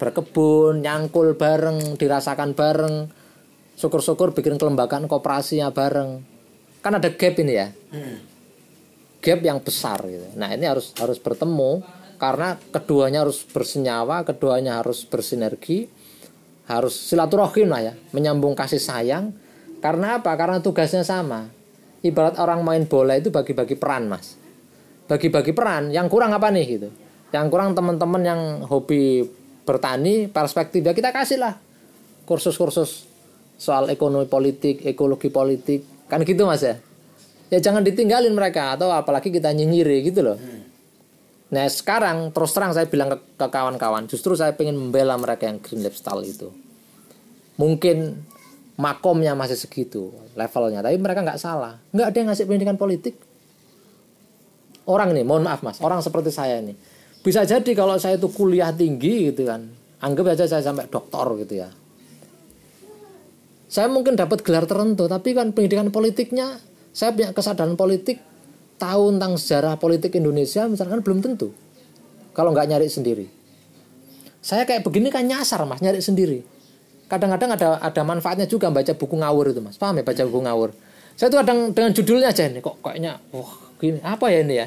berkebun, nyangkul bareng, dirasakan bareng. Syukur-syukur bikin kelembagaan kooperasinya bareng. Kan ada gap ini ya. Hmm. Gap yang besar gitu. Nah, ini harus harus bertemu karena keduanya harus bersenyawa, keduanya harus bersinergi, harus silaturahim lah ya, menyambung kasih sayang. Karena apa? Karena tugasnya sama. Ibarat orang main bola itu bagi-bagi peran, Mas. Bagi-bagi peran, yang kurang apa nih gitu. Yang kurang teman-teman yang hobi bertani perspektif ya kita kasih lah kursus-kursus soal ekonomi politik ekologi politik. Kan gitu mas ya? Ya jangan ditinggalin mereka atau apalagi kita nyinyiri gitu loh. Nah sekarang terus terang saya bilang ke kawan-kawan justru saya ingin membela mereka yang green lifestyle itu. Mungkin makomnya masih segitu levelnya tapi mereka nggak salah. Nggak ada yang ngasih pendidikan politik. Orang ini mohon maaf mas orang seperti saya ini bisa jadi kalau saya itu kuliah tinggi gitu kan anggap aja saya sampai doktor gitu ya saya mungkin dapat gelar tertentu tapi kan pendidikan politiknya Saya punya kesadaran politik, tahu tentang sejarah politik Indonesia misalkan belum tentu. Kalau nggak nyari sendiri. Saya kayak begini kan nyasar mas, nyari sendiri. Kadang-kadang ada ada manfaatnya juga baca buku ngawur itu mas. Paham ya baca buku ngawur? Saya tuh kadang dengan judulnya aja ini kok kayaknya, wah gini apa ya ini ya?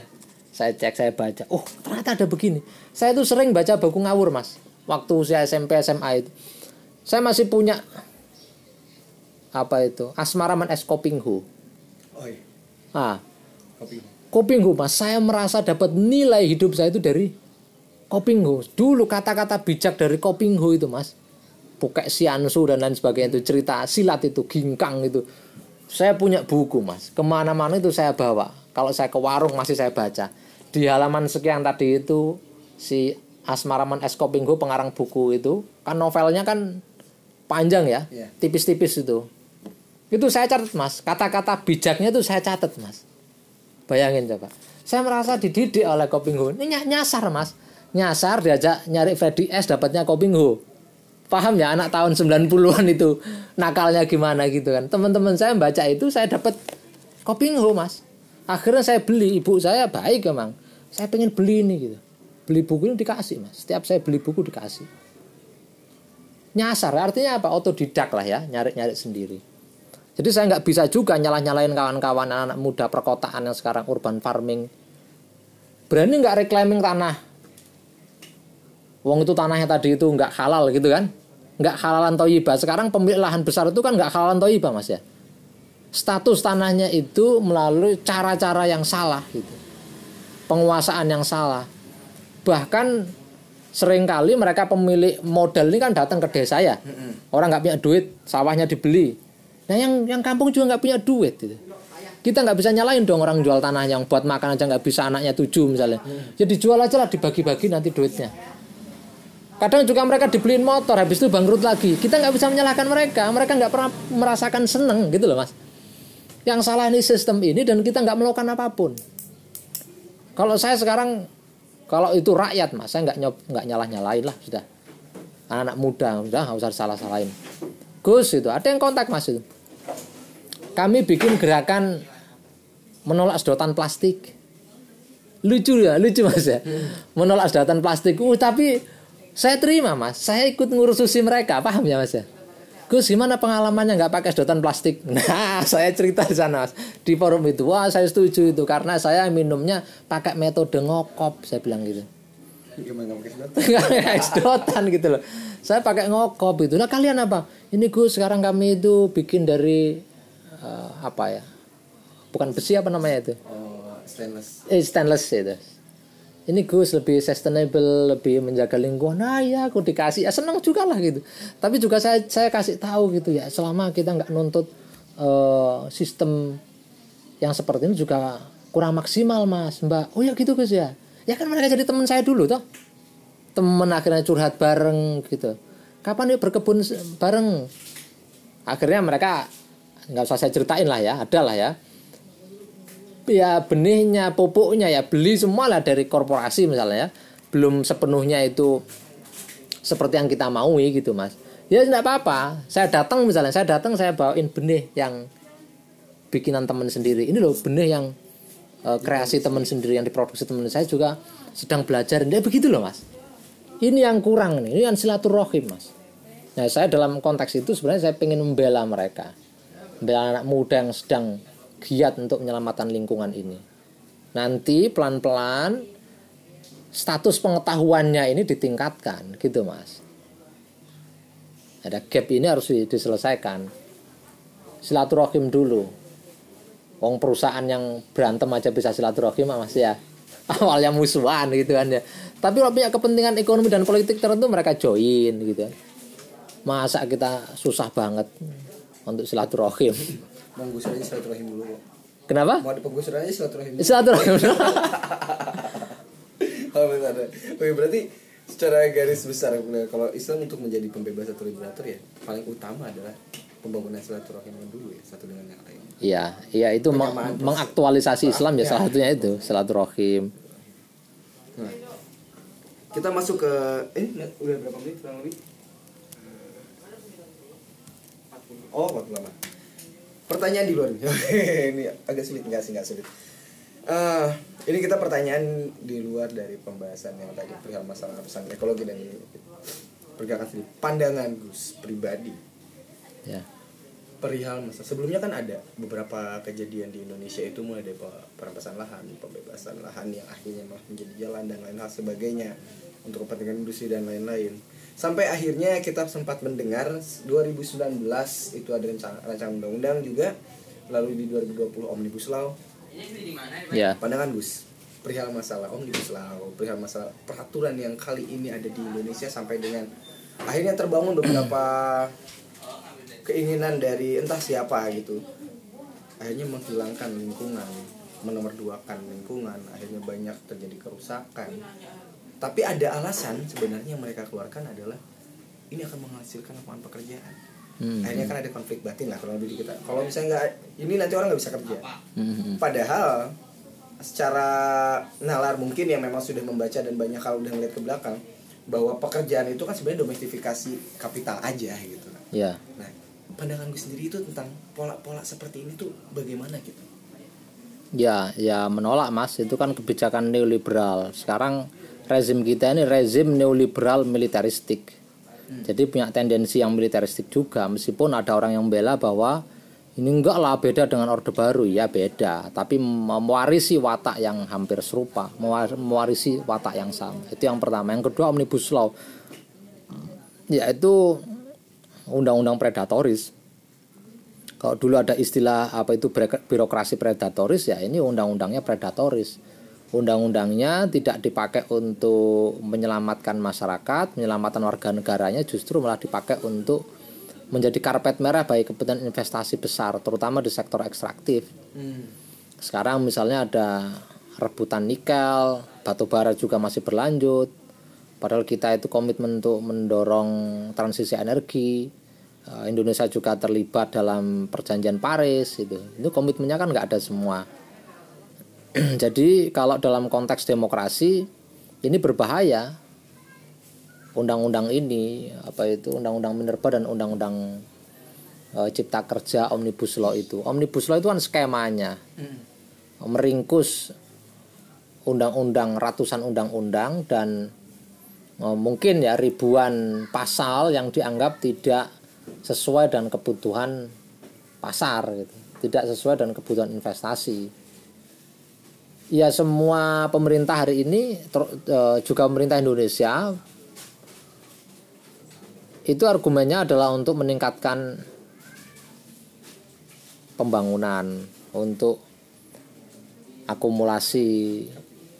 Saya cek, saya baca, oh ternyata ada begini. Saya tuh sering baca buku ngawur mas. Waktu saya SMP SMA itu, saya masih punya apa itu Asmaraman es Kopinghu. Oh iya, Ah, kopi. Kopinghu mas, saya merasa dapat nilai hidup saya itu dari Kopinghu. Dulu kata-kata bijak dari Kopinghu itu mas, Pukek Siansu dan lain sebagainya itu cerita silat itu ginkang itu. Saya punya buku mas, ke mana-mana itu saya bawa. Kalau saya ke warung masih saya baca. Di halaman sekian tadi itu si Asmaraman S. Kopinghu pengarang buku itu kan novelnya kan panjang ya, Iya. tipis-tipis itu. Itu saya catat mas, kata-kata bijaknya itu saya catat mas. Bayangin coba. Saya merasa dididik oleh Kopingho. Ini ny- nyasar mas. Nyasar diajak nyari Freddy S dapatnya Kopingho. Paham ya anak tahun 90-an itu nakalnya gimana gitu kan. Teman-teman saya baca itu saya dapat Kopingho mas. Akhirnya saya beli. Ibu saya baik emang. Saya pengen beli ini gitu. Beli buku ini dikasih mas. Setiap saya beli buku dikasih. Nyasar artinya apa? Otodidak lah ya. Nyari-nyari sendiri. Jadi saya nggak bisa juga nyalah-nyalain kawan-kawan anak muda perkotaan yang sekarang urban farming. Berani nggak reclaiming tanah? Wong itu tanahnya tadi itu nggak halal gitu kan? Nggak halalan toyibah. Sekarang pemilik lahan besar itu kan nggak halalan toyibah mas ya. Status tanahnya itu melalui cara-cara yang salah gitu. Penguasaan yang salah. Bahkan sering kali mereka pemilik modal ini kan datang ke desa ya. Orang nggak punya duit, sawahnya dibeli. Nah yang yang kampung juga nggak punya duit gitu. Kita nggak bisa nyalain dong orang jual tanah yang buat makan aja nggak bisa anaknya tujuh misalnya. Jadi jual aja lah dibagi-bagi nanti duitnya. Kadang juga mereka dibeliin motor habis itu bangkrut lagi. Kita nggak bisa menyalahkan mereka. Mereka nggak pernah merasakan seneng gitu loh mas. Yang salah ini sistem ini dan kita nggak melakukan apa pun. Kalau saya sekarang kalau itu rakyat mas, saya nggak nyop nggak nyalah nyalain lah sudah. Anak muda sudah nggak usah salah salahin. Gus itu ada yang kontak mas itu. Kami bikin gerakan menolak sedotan plastik. Lucu ya, lucu mas ya. Menolak sedotan plastik. Uh, tapi saya terima mas. Saya ikut ngurususi mereka, paham ya mas ya. Gus gimana pengalamannya nggak pakai sedotan plastik? Nah saya cerita di sana mas di forum itu. Wah saya setuju itu karena saya minumnya pakai metode ngokop. Saya bilang gitu. Gimana pakai sedotan? Sedotan gitu loh. Saya pakai ngokop itu. Nah kalian apa? Ini Gus sekarang kami itu bikin dari eh, apa ya? Bukan besi apa namanya itu? Oh, stainless. Eh, stainless itu. Ini Gus lebih sustainable, lebih menjaga lingkungan. Nah ya aku dikasih, ya senang juga lah gitu. Tapi juga saya saya kasih tahu gitu ya, selama kita nggak nuntut eh, sistem yang seperti ini juga kurang maksimal mas, mbak. Oh ya gitu Gus ya. Ya kan mereka jadi teman saya dulu toh. Temen akhirnya curhat bareng gitu. Kapan yuk berkebun bareng? Akhirnya mereka nggak usah saya ceritain lah ya, ada lah ya ya benihnya, pupuknya ya beli semua lah dari korporasi misalnya ya. Belum sepenuhnya itu seperti yang kita maui gitu mas. Ya tidak apa-apa. Saya datang misalnya, saya datang saya bawain benih yang bikinan teman sendiri. Ini loh benih yang eh, kreasi teman sendiri yang diproduksi teman saya juga sedang belajar. Ya begitu loh mas. Ini yang kurang nih. Ini kan silaturahim mas. Nah saya dalam konteks itu sebenarnya saya ingin membela mereka, membela anak muda yang sedang giat untuk menyelamatkan lingkungan ini. Nanti pelan-pelan status pengetahuannya ini ditingkatkan, gitu mas. Ada gap ini harus di- diselesaikan. Silaturahim dulu. Wong perusahaan yang berantem aja bisa silaturahim mas ya. Awalnya musuhan gitu kan ya. Tapi kalau punya kepentingan ekonomi dan politik tertentu mereka join gitu. Masa kita susah banget untuk silaturahim. Gusur aja silaturahim dulu kok. Kenapa? Mau ada penggusuran aja silaturahim dulu. Silaturahim. Oh, ada. Oke, berarti secara garis besar nah, kalau Islam untuk menjadi pembebas atau liberator ya paling utama adalah pembangunan silaturahim dulu ya satu dengan yang lain. Iya, iya itu meng- mengaktualisasi Islam ya salah satunya itu silaturahim. Nah, kita masuk ke eh udah berapa menit kurang lebih? Oh, 48. Pertanyaan di luar ini ini agak sulit. Nggak sih nggak sulit. Eh, ini kita pertanyaan di luar dari pembahasan yang tadi perihal masalah pesan ekologi dan pergerakan sendiri. Pandangan Gus pribadi. Ya. perihal masa sebelumnya kan ada beberapa kejadian di Indonesia itu mulai dari pe- perampasan lahan, pembebasan lahan yang akhirnya malah menjadi jalan dan lain hal sebagainya untuk kepentingan industri dan lain-lain. Sampai akhirnya kita sempat mendengar 2019 itu ada rancangan, rancangan undang-undang juga lalu di 2020 Omnibus Law. Ya. Pandangan Gus perihal masalah Omnibus Law, perihal masalah peraturan yang kali ini ada di Indonesia sampai dengan akhirnya terbangun beberapa keinginan dari entah siapa gitu akhirnya menghilangkan lingkungan menomorduakan lingkungan akhirnya banyak terjadi kerusakan tapi ada alasan sebenarnya yang mereka keluarkan adalah ini akan menghasilkan lapangan pekerjaan Hmm. akhirnya kan ada konflik batin lah kalau lebih di kita kalau misalnya nggak ini nanti orang nggak bisa kerja Hmm. padahal secara nalar mungkin yang memang sudah membaca dan banyak hal udah ngeliat ke belakang bahwa pekerjaan itu kan sebenarnya domestifikasi kapital aja gitu Ya. Nah, pandangan gue sendiri itu tentang pola-pola seperti ini tuh bagaimana gitu? Ya, ya menolak Mas. Itu kan kebijakan neoliberal. Sekarang rezim kita ini rezim neoliberal militeristik. Jadi punya tendensi yang militeristik juga meskipun ada orang yang membela bahwa ini enggak lah beda dengan orde baru. Ya beda. Tapi mewarisi watak yang hampir serupa mewar- mewarisi watak yang sama. Itu yang pertama. Yang kedua omnibus law. Yaitu undang-undang predatoris. Kalau dulu ada istilah apa itu birokrasi predatoris ya ini undang-undangnya predatoris undang-undangnya tidak dipakai untuk menyelamatkan masyarakat menyelamatkan warga negaranya justru malah dipakai untuk menjadi karpet merah bagi kepentingan investasi besar terutama di sektor ekstraktif. Sekarang misalnya ada rebutan nikel batu bara juga masih berlanjut. Padahal kita itu komitmen untuk mendorong transisi energi. Eh, Indonesia juga terlibat dalam perjanjian Paris itu itu komitmennya kan nggak ada semua jadi kalau dalam konteks demokrasi ini berbahaya. Undang-undang ini apa itu undang-undang minerba dan undang-undang eh, cipta kerja omnibus law itu. Omnibus law itu kan skemanya. Meringkus undang-undang ratusan undang-undang dan eh, mungkin ya ribuan pasal yang dianggap tidak sesuai dengan kebutuhan pasar gitu. Tidak sesuai dengan kebutuhan investasi ya semua pemerintah hari ini ter- eh, juga pemerintah Indonesia itu argumennya adalah untuk meningkatkan pembangunan untuk akumulasi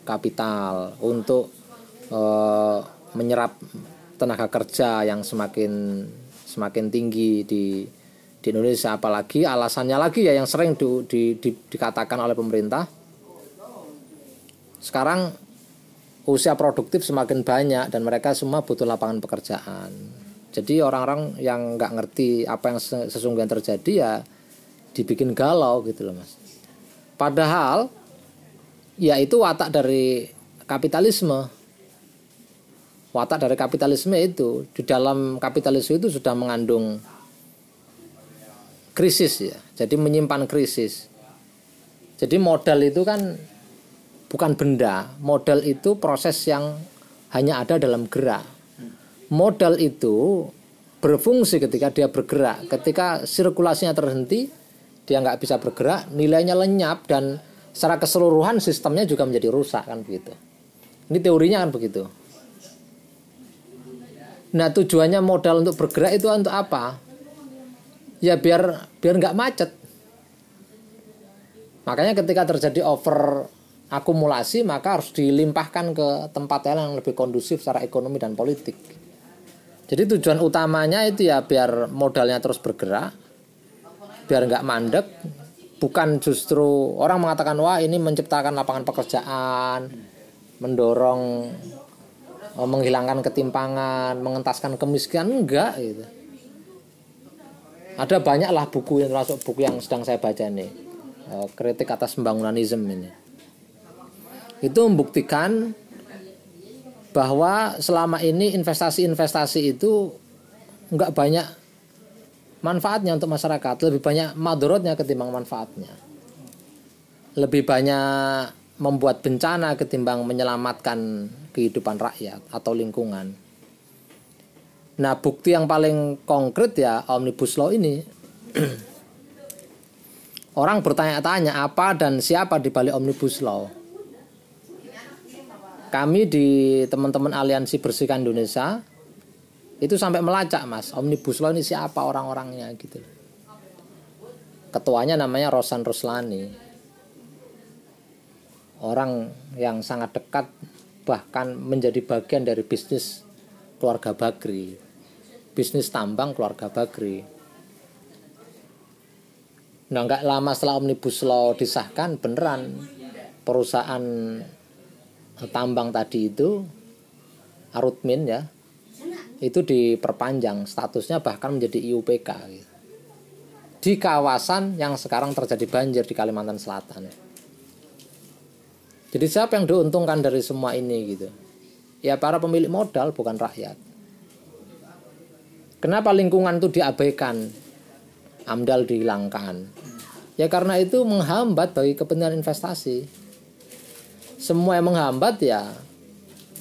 kapital untuk eh, menyerap tenaga kerja yang semakin semakin tinggi di di Indonesia. Apalagi alasannya lagi ya yang sering di, di, di- dikatakan oleh pemerintah sekarang usia produktif semakin banyak dan mereka semua butuh lapangan pekerjaan. Jadi orang-orang yang nggak ngerti apa yang se- sesungguhnya terjadi ya dibikin galau gitu loh mas. Padahal ya itu watak dari kapitalisme. Watak dari kapitalisme itu di dalam kapitalisme itu sudah mengandung krisis ya. Jadi menyimpan krisis. Jadi modal itu kan bukan benda. Modal itu proses yang hanya ada dalam gerak. Modal itu berfungsi ketika dia bergerak. Ketika sirkulasinya terhenti dia nggak bisa bergerak nilainya lenyap dan secara keseluruhan sistemnya juga menjadi rusak kan begitu. Ini teorinya kan begitu. Nah tujuannya modal untuk bergerak itu untuk apa? Ya biar biar nggak macet. Makanya ketika terjadi over akumulasi maka harus dilimpahkan ke tempat yang lebih kondusif secara ekonomi dan politik. Jadi tujuan utamanya itu ya biar modalnya terus bergerak, biar nggak mandek. Bukan justru orang mengatakan wah ini menciptakan lapangan pekerjaan, mendorong oh, menghilangkan ketimpangan, mengentaskan kemiskinan enggak gitu. Ada banyaklah buku yang termasuk buku yang sedang saya baca nih. eh, kritik atas pembangunanisme ini. Itu membuktikan bahwa selama ini investasi-investasi itu enggak banyak manfaatnya untuk masyarakat. Lebih banyak madorotnya ketimbang manfaatnya. Lebih banyak membuat bencana ketimbang menyelamatkan kehidupan rakyat atau lingkungan. Nah bukti yang paling konkret ya omnibus law ini orang bertanya-tanya apa dan siapa di balik omnibus law kami di teman-teman aliansi bersihkan Indonesia itu sampai melacak mas. Omnibus law ini siapa orang-orangnya gitu. Ketuanya namanya Rosan Ruslani orang yang sangat dekat bahkan menjadi bagian dari bisnis keluarga Bagri bisnis tambang keluarga Bagri nah nggak lama setelah omnibus law disahkan beneran perusahaan tambang tadi itu Arutmin ya itu diperpanjang statusnya bahkan menjadi IUPK gitu. di kawasan yang sekarang terjadi banjir di Kalimantan Selatan. Jadi siapa yang diuntungkan dari semua ini gitu? Ya para pemilik modal bukan rakyat. Kenapa lingkungan itu diabaikan? AMDAL dihilangkan. Ya karena itu menghambat bagi kepentingan investasi. Semua yang menghambat ya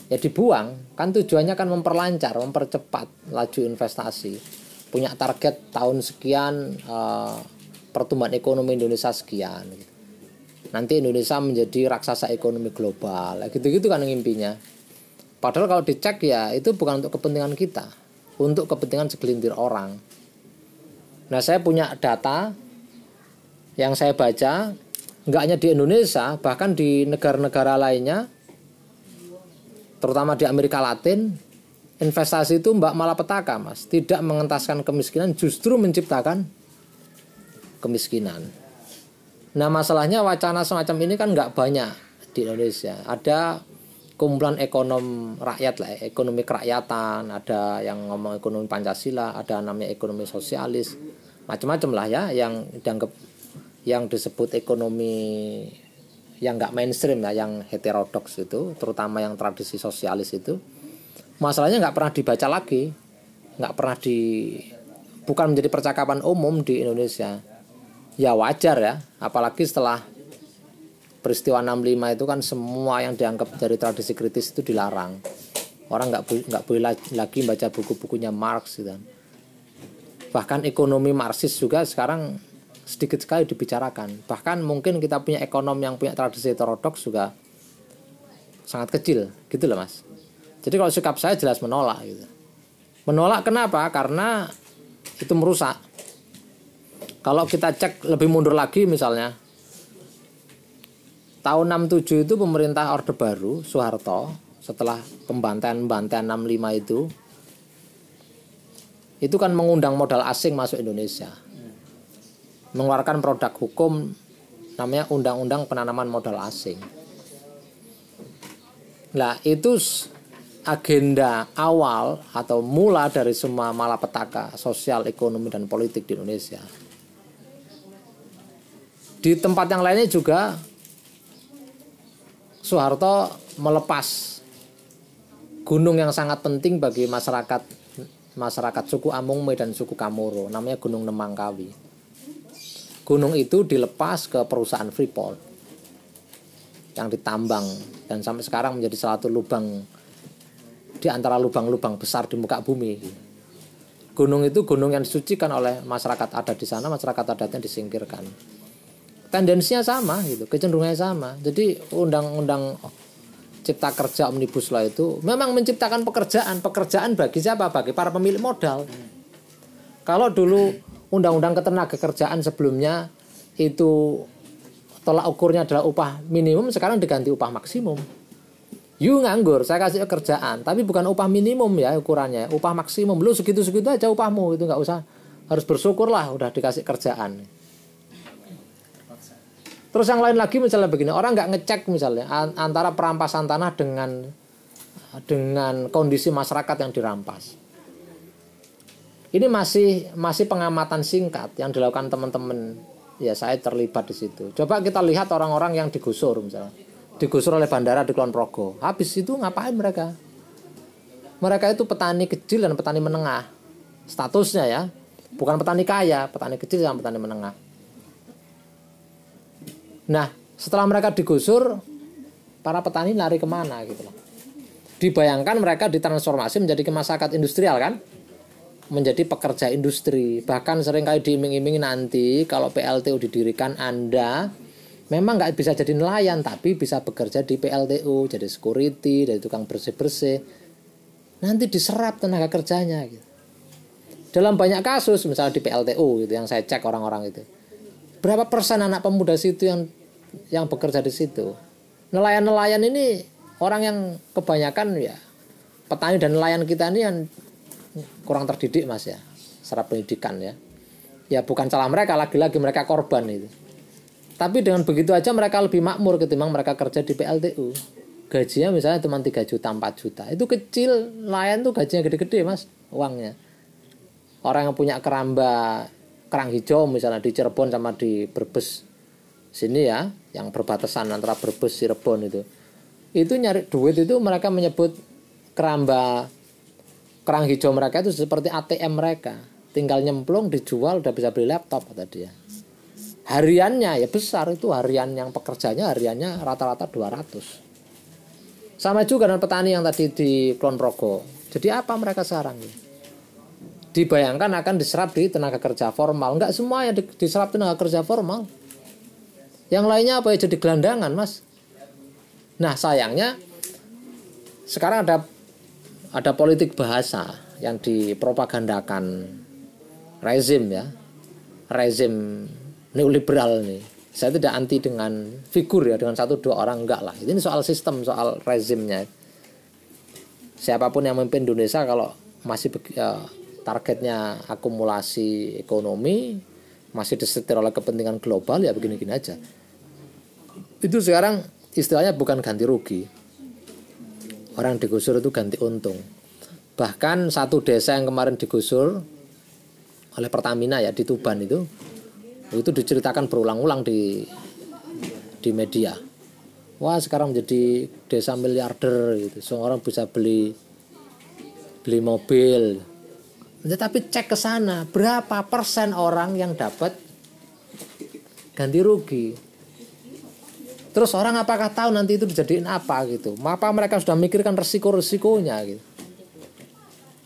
ya dibuang. Kan tujuannya kan memperlancar mempercepat laju investasi. Punya target tahun sekian uh, pertumbuhan ekonomi Indonesia sekian gitu. nanti Indonesia menjadi raksasa ekonomi global. Gitu-gitu kan ngimpinya. Padahal kalau dicek ya itu bukan untuk kepentingan kita. Untuk kepentingan segelintir orang. Nah saya punya data yang saya baca nggak hanya di Indonesia bahkan di negara-negara lainnya terutama di Amerika Latin investasi itu mbak malah petaka mas. Tidak mengentaskan kemiskinan justru menciptakan kemiskinan. Nah masalahnya wacana semacam ini kan nggak banyak di Indonesia. Ada kumpulan ekonom rakyat lah ekonomi kerakyatan ada yang ngomong ekonomi Pancasila ada namanya ekonomi sosialis. Macam-macam lah ya yang dianggap yang disebut ekonomi yang nggak mainstream ya yang heterodoks itu terutama yang tradisi sosialis itu masalahnya nggak pernah dibaca lagi. Nggak pernah di bukan menjadi percakapan umum di Indonesia. Ya wajar ya apalagi setelah peristiwa 65 itu kan semua yang dianggap dari tradisi kritis itu dilarang. Orang nggak nggak boleh lagi baca buku-bukunya Marx gitu. Bahkan ekonomi Marxis juga sekarang sedikit sekali dibicarakan. Bahkan mungkin kita punya ekonom yang punya tradisi heterodoks juga sangat kecil, gitu loh mas. Jadi kalau sikap saya jelas menolak gitu. Menolak kenapa? Karena itu merusak. Kalau kita cek lebih mundur lagi misalnya tahun 67 itu pemerintah Orde Baru Soeharto setelah pembantaian-pembantaian 65 itu itu kan mengundang modal asing masuk Indonesia mengeluarkan produk hukum namanya Undang-Undang Penanaman Modal Asing. Nah, itu agenda awal atau mula dari semua malapetaka sosial, ekonomi, dan politik di Indonesia. Di tempat yang lainnya juga Soeharto melepas gunung yang sangat penting bagi masyarakat masyarakat suku Amungme dan suku Kamoro namanya Gunung Nemangkawi gunung itu dilepas ke perusahaan Freeport yang ditambang dan sampai sekarang menjadi salah satu lubang di antara lubang-lubang besar di muka bumi. Gunung itu gunung yang disucikan oleh masyarakat adat di sana, masyarakat adatnya disingkirkan. Tendensinya sama gitu, kecenderungannya sama. Jadi undang-undang cipta kerja omnibus law itu memang menciptakan pekerjaan, pekerjaan bagi siapa? Bagi para pemilik modal. Kalau dulu undang-undang ketenaga kerjaan sebelumnya itu tolak ukurnya adalah upah minimum sekarang diganti upah maksimum. You nganggur saya kasih kerjaan tapi bukan upah minimum ya ukurannya upah maksimum. Lu segitu segitu aja upahmu itu nggak usah harus bersyukur lah udah dikasih kerjaan. Terus yang lain lagi misalnya begini orang nggak ngecek misalnya antara perampasan tanah dengan dengan kondisi masyarakat yang dirampas ini masih masih pengamatan singkat yang dilakukan teman-teman. Ya saya terlibat di situ. Coba kita lihat orang-orang yang digusur misalnya. Digusur oleh bandara di Kulon Progo. Habis itu ngapain mereka? Mereka itu petani kecil dan petani menengah. Statusnya ya. bukan petani kaya petani kecil sama petani menengah nah setelah mereka digusur para petani lari ke mana gitu loh dibayangkan mereka ditransformasi menjadi masyarakat industrial kan menjadi pekerja industri. Bahkan sering kali diiming-imingi nanti kalau PLTU didirikan Anda memang nggak bisa jadi nelayan tapi bisa bekerja di PLTU jadi security dari tukang bersih-bersih. Nanti diserap tenaga kerjanya gitu. Dalam banyak kasus misalnya di PLTU gitu yang saya cek orang-orang itu. Berapa persen anak pemuda situ yang yang bekerja di situ? Nelayan-nelayan ini orang yang kebanyakan ya petani dan nelayan kita ini yang kurang terdidik mas ya. Secara pendidikan ya. Ya bukan salah mereka lagi-lagi mereka korban itu. Tapi dengan begitu aja mereka lebih makmur ketimbang mereka kerja di PLTU gajinya misalnya cuma 3 juta 4 juta. Itu kecil nelayan tuh gajinya gede-gede mas uangnya. Orang yang punya keramba kerang hijau misalnya di Cirebon sama di Brebes. Sini ya yang berbatasan antara Brebes Cirebon itu. Itu nyari duit itu mereka menyebut keramba kerang hijau mereka itu seperti ATM mereka. Tinggal nyemplung dijual udah bisa beli laptop kata dia. Hariannya ya besar itu. Harian yang pekerjanya hariannya rata-rata 200 sama juga dengan petani yang tadi di Klon Progo jadi apa mereka sekarang dibayangkan akan diserap di tenaga kerja formal. Enggak semua yang diserap tenaga kerja formal. Yang lainnya apa ya? Jadi gelandangan mas. Nah sayangnya sekarang ada ada politik bahasa yang dipropagandakan rezim ya rezim neoliberal nih. Saya tidak anti dengan figur ya dengan satu dua orang enggak lah. Ini soal sistem soal rezimnya. Siapa pun yang memimpin Indonesia kalau masih ya, targetnya akumulasi ekonomi masih disetir oleh kepentingan global ya begini-gini aja. Itu sekarang istilahnya bukan ganti rugi orang digusur itu ganti untung. Bahkan satu desa yang kemarin digusur oleh Pertamina ya di Tuban itu itu diceritakan berulang-ulang di di media. Wah sekarang menjadi desa miliarder gitu. Orang bisa beli beli mobil. Ya, tapi cek ke sana berapa persen orang yang dapat ganti rugi Terus orang apakah tahu nanti itu dijadiin apa gitu? Apa mereka sudah mikirkan resiko-resikonya gitu?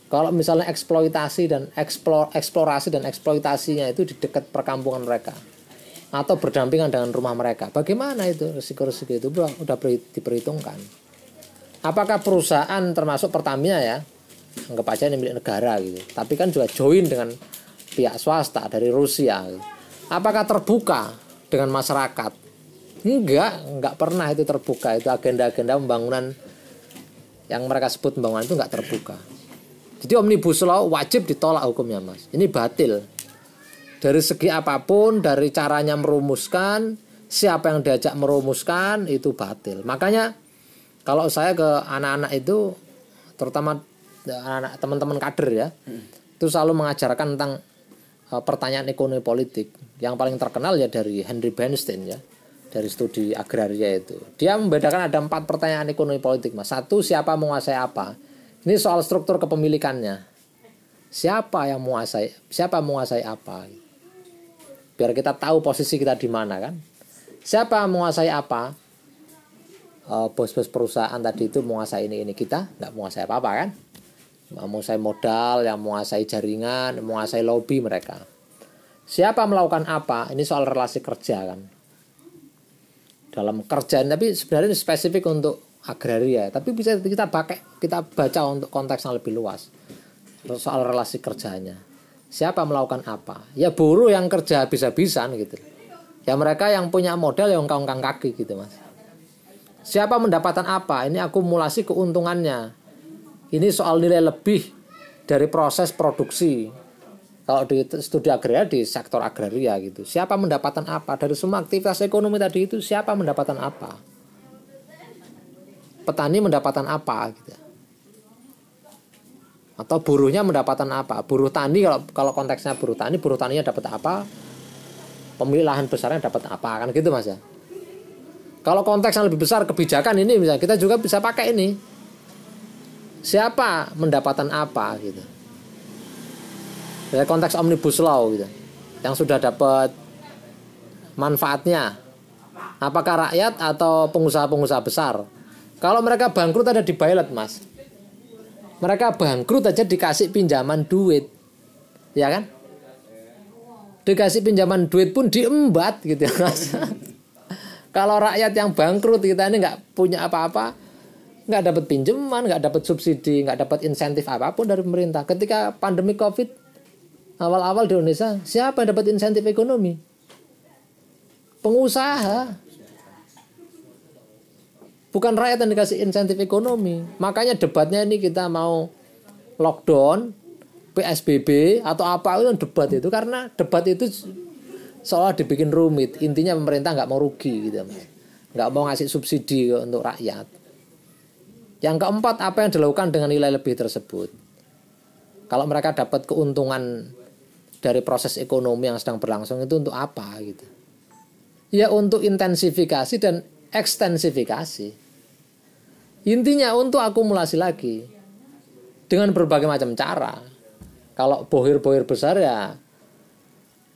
Kalau misalnya eksploitasi dan eksplor, eksplorasi dan eksploitasinya itu di dekat perkampungan mereka atau berdampingan dengan rumah mereka, bagaimana itu resiko-resiko itu sudah diperhitungkan? Apakah perusahaan termasuk Pertamina ya, anggap aja ini milik negara gitu, tapi kan juga join dengan pihak swasta dari Rusia. Gitu. Apakah terbuka dengan masyarakat? Enggak, enggak pernah itu terbuka. Itu agenda-agenda pembangunan yang mereka sebut pembangunan itu enggak terbuka. Jadi omnibus law wajib ditolak hukumnya, Mas. Ini batil. Dari segi apa pun, dari caranya merumuskan, siapa yang diajak merumuskan itu batil. Makanya kalau saya ke anak-anak itu terutama anak teman-teman kader ya, hmm. itu selalu mengajarkan tentang uh, pertanyaan ekonomi politik. Yang paling terkenal ya dari Henry Bernstein ya dari studi agraria itu. Dia membedakan ada empat pertanyaan ekonomi politik, mas. Satu, siapa menguasai apa? Ini soal struktur kepemilikannya. Siapa yang menguasai? Siapa menguasai apa? Biar kita tahu posisi kita di mana kan. Siapa menguasai apa? Uh, bos-bos perusahaan tadi itu menguasai ini ini kita nggak menguasai apa apa kan? Menguasai modal, yang menguasai jaringan, menguasai lobby mereka. Siapa melakukan apa? Ini soal relasi kerja kan dalam kerjaan. Tapi sebenarnya ini spesifik untuk agraria. Tapi bisa kita pakai kita baca untuk konteks yang lebih luas. Soal relasi kerjanya. Siapa melakukan apa? Ya buruh yang kerja bisa-bisan gitu. Ya mereka yang punya modal yang ongkang kaki gitu mas. Siapa mendapatkan apa? Ini akumulasi keuntungannya. Ini soal nilai lebih dari proses produksi kalau di studi agraria di sektor agraria gitu. Siapa mendapatkan apa? Dari semua aktivitas ekonomi tadi itu siapa mendapatkan apa? Petani mendapatkan apa gitu. Atau buruhnya mendapatkan apa? Buruh tani kalau kalau konteksnya buruh tani buruh taninya dapat apa? Pemilik lahan besarnya dapat apa? Kan gitu mas ya? Kalau konteks yang lebih besar kebijakan ini misalnya kita juga bisa pakai ini. Siapa mendapatkan apa gitu dari konteks omnibus law gitu yang sudah dapat manfaatnya. Apakah rakyat atau pengusaha-pengusaha besar? Kalau mereka bangkrut ada di bailout mas. Mereka bangkrut aja dikasih pinjaman duit. Ya kan? Dikasih pinjaman duit pun diembat gitu ya mas. Kalau rakyat yang bangkrut kita ini nggak punya apa-apa nggak dapat pinjaman nggak dapat subsidi nggak dapat insentif apa pun dari pemerintah. Ketika pandemi covid awal-awal di Indonesia siapa yang dapat insentif ekonomi? Pengusaha. Bukan rakyat yang dikasih insentif ekonomi. Makanya debatnya ini kita mau lockdown PSBB atau apa itu debat itu. Karena debat itu seolah dibikin rumit. Intinya pemerintah nggak mau rugi gitu nggak mau ngasih subsidi untuk rakyat. Yang keempat apa yang dilakukan dengan nilai lebih tersebut? Kalau mereka dapat keuntungan dari proses ekonomi yang sedang berlangsung itu untuk apa gitu. Ya untuk intensifikasi dan ekstensifikasi. Intinya untuk akumulasi lagi. Dengan berbagai macam cara. Kalau bohir-bohir besar ya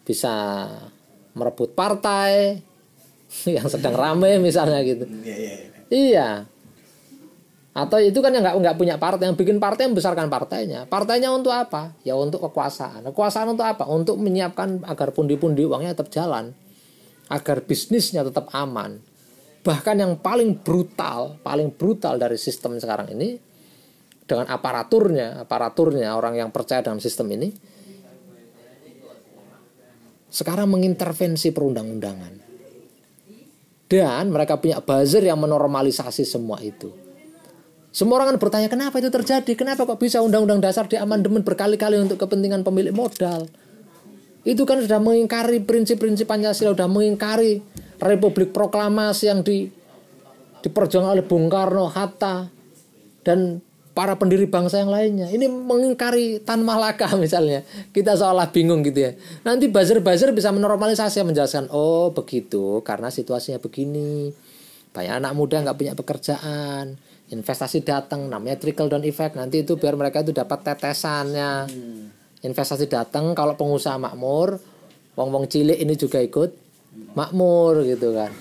bisa merebut partai yang sedang rame misalnya gitu. Iya, iya, iya. iya atau itu kan yang nggak nggak punya partai yang bikin partai membesarkan partainya. Partainya untuk apa? Ya untuk kekuasaan. Kekuasaan untuk apa? Untuk menyiapkan agar pundi-pundi uangnya tetap jalan. Agar bisnisnya tetap aman. Bahkan yang paling brutal paling brutal dari sistem sekarang ini dengan aparaturnya aparaturnya orang yang percaya dengan sistem ini sekarang mengintervensi perundang-undangan. Dan mereka punya buzzer yang menormalisasi semua itu semua orang kan bertanya kenapa itu terjadi? Kenapa kok bisa undang-undang dasar diamandemen berkali-kali untuk kepentingan pemilik modal? Itu kan sudah mengingkari prinsip-prinsip Pancasila, sudah mengingkari Republik Proklamasi yang di, diperjuangkan oleh Bung Karno, Hatta, dan para pendiri bangsa yang lainnya. Ini mengingkari Tan Malaka misalnya. Kita seolah bingung gitu ya. Nanti buzzer-buzzer bisa menormalisasi menjelaskan, oh begitu, karena situasinya begini. Banyak anak muda nggak punya pekerjaan investasi datang namanya trickle down effect. Nanti itu biar mereka itu dapat tetesannya. Investasi datang kalau pengusaha makmur wong wong cilik ini juga ikut makmur gitu kan.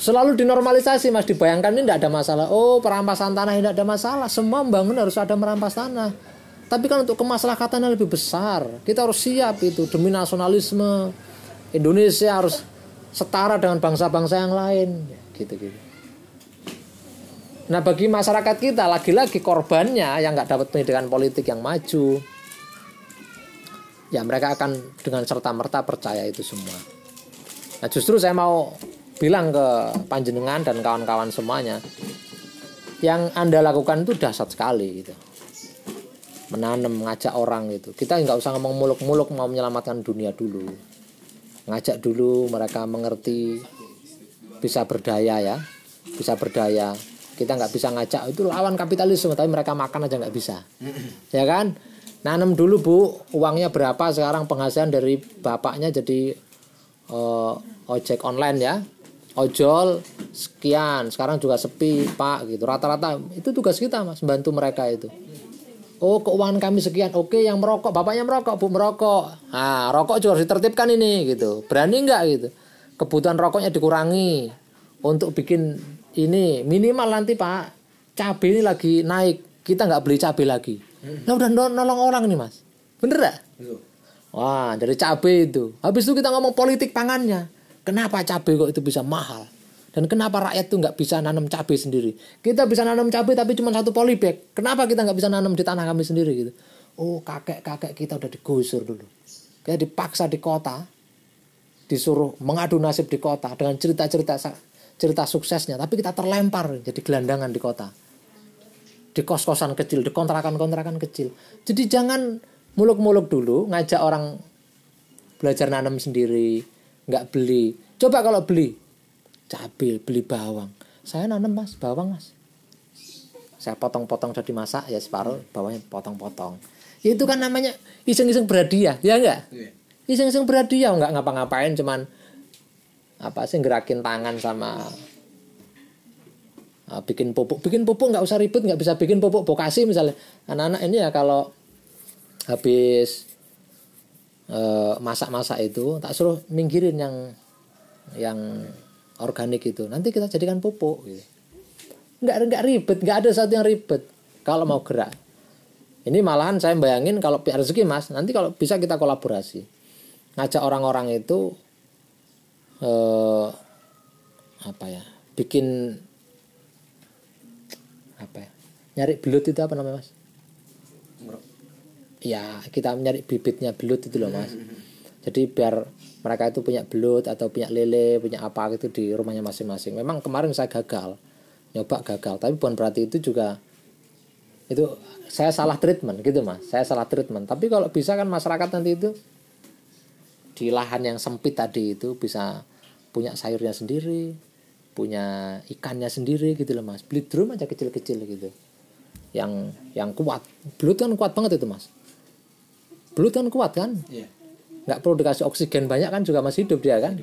Selalu dinormalisasi mas. Dibayangkan ini tidak ada masalah. Oh perampasan tanah tidak ada masalah. Semua membangun harus ada merampas tanah. Tapi kan untuk kemaslahatannya lebih besar. Kita harus siap itu. Demi nasionalisme Indonesia harus setara dengan bangsa-bangsa yang lain. Gitu gitu Nah bagi masyarakat kita lagi-lagi korbannya yang nggak dapat pendidikan politik yang maju, ya mereka akan dengan serta merta percaya itu semua. Nah justru saya mau bilang ke panjenengan dan kawan-kawan semuanya, yang anda lakukan itu dahsyat sekali gitu. Menanam, mengajak orang gitu. Kita nggak usah ngomong muluk-muluk mau menyelamatkan dunia dulu. Ngajak dulu mereka mengerti bisa berdaya ya, bisa berdaya kita nggak bisa ngajak. Itu lawan kapitalisme tapi mereka makan aja nggak bisa. Ya kan? Nanam dulu bu. Uangnya berapa? Sekarang penghasilan dari bapaknya jadi uh, ojek online ya. Ojol sekian. Sekarang juga sepi pak gitu. Rata-rata itu tugas kita mas bantu mereka itu. Oh keuangan kami sekian. Oke yang merokok. Bapaknya merokok bu merokok. Nah rokok juga harus ditertibkan ini gitu. Berani nggak gitu? Kebutuhan rokoknya dikurangi untuk bikin ini minimal nanti pak cabai ini lagi naik. Kita nggak beli cabai lagi. Nah udah nolong orang nih mas. Bener gak? wah dari cabai itu. Habis itu kita ngomong politik pangannya. Kenapa cabai kok itu bisa mahal? Dan kenapa rakyat tuh nggak bisa nanam cabai sendiri? Kita bisa nanam cabai tapi cuma satu polybag. Kenapa kita nggak bisa nanam di tanah kami sendiri gitu? Oh kakek kakek kita udah digusur dulu. Kayak dipaksa di kota disuruh mengadu nasib di kota dengan cerita-cerita cerita suksesnya, tapi kita terlempar jadi gelandangan di kota. Di kos-kosan kecil, di kontrakan-kontrakan kecil. Jadi jangan muluk-muluk dulu ngajak orang belajar nanam sendiri, nggak beli. Coba kalau beli cabai, beli bawang. Saya nanam mas, bawang mas. Saya potong-potong jadi masak ya separuh, bawangnya potong-potong. Itu kan namanya iseng-iseng berhadiah, ya enggak? Iya. Iseng-iseng berhadiah, nggak ngapa-ngapain, cuman apa sih gerakin tangan sama uh, bikin pupuk. Bikin pupuk nggak usah ribet nggak bisa bikin pupuk bokasi misalnya. Anak-anak ini ya kalau habis eh, masak-masak itu tak suruh minggirin yang yang organik itu. Nanti kita jadikan pupuk gitu. nggak nggak ribet nggak ada satu yang ribet. Kalau mau gerak. Ini malahan saya bayangin kalau pihak rezeki mas nanti kalau bisa kita kolaborasi. Ngajak orang-orang itu eh, apa ya? Bikin apa ya? Nyari belut itu apa namanya mas? Ya kita nyari bibitnya belut itu loh mas. Jadi biar mereka itu punya belut atau punya lele punya apa gitu di rumahnya masing-masing. Memang kemarin saya gagal nyoba gagal. Tapi bukan berarti itu juga itu saya salah treatment gitu mas. Saya salah treatment. Tapi kalau bisa kan masyarakat nanti itu di lahan yang sempit tadi itu bisa punya sayurnya sendiri punya ikannya sendiri gitu loh mas. Beli drum aja kecil-kecil gitu. Yang yang kuat. Belut kan kuat banget itu mas. Belut kan kuat kan? Iya. nggak perlu dikasih oksigen banyak kan juga masih hidup dia kan?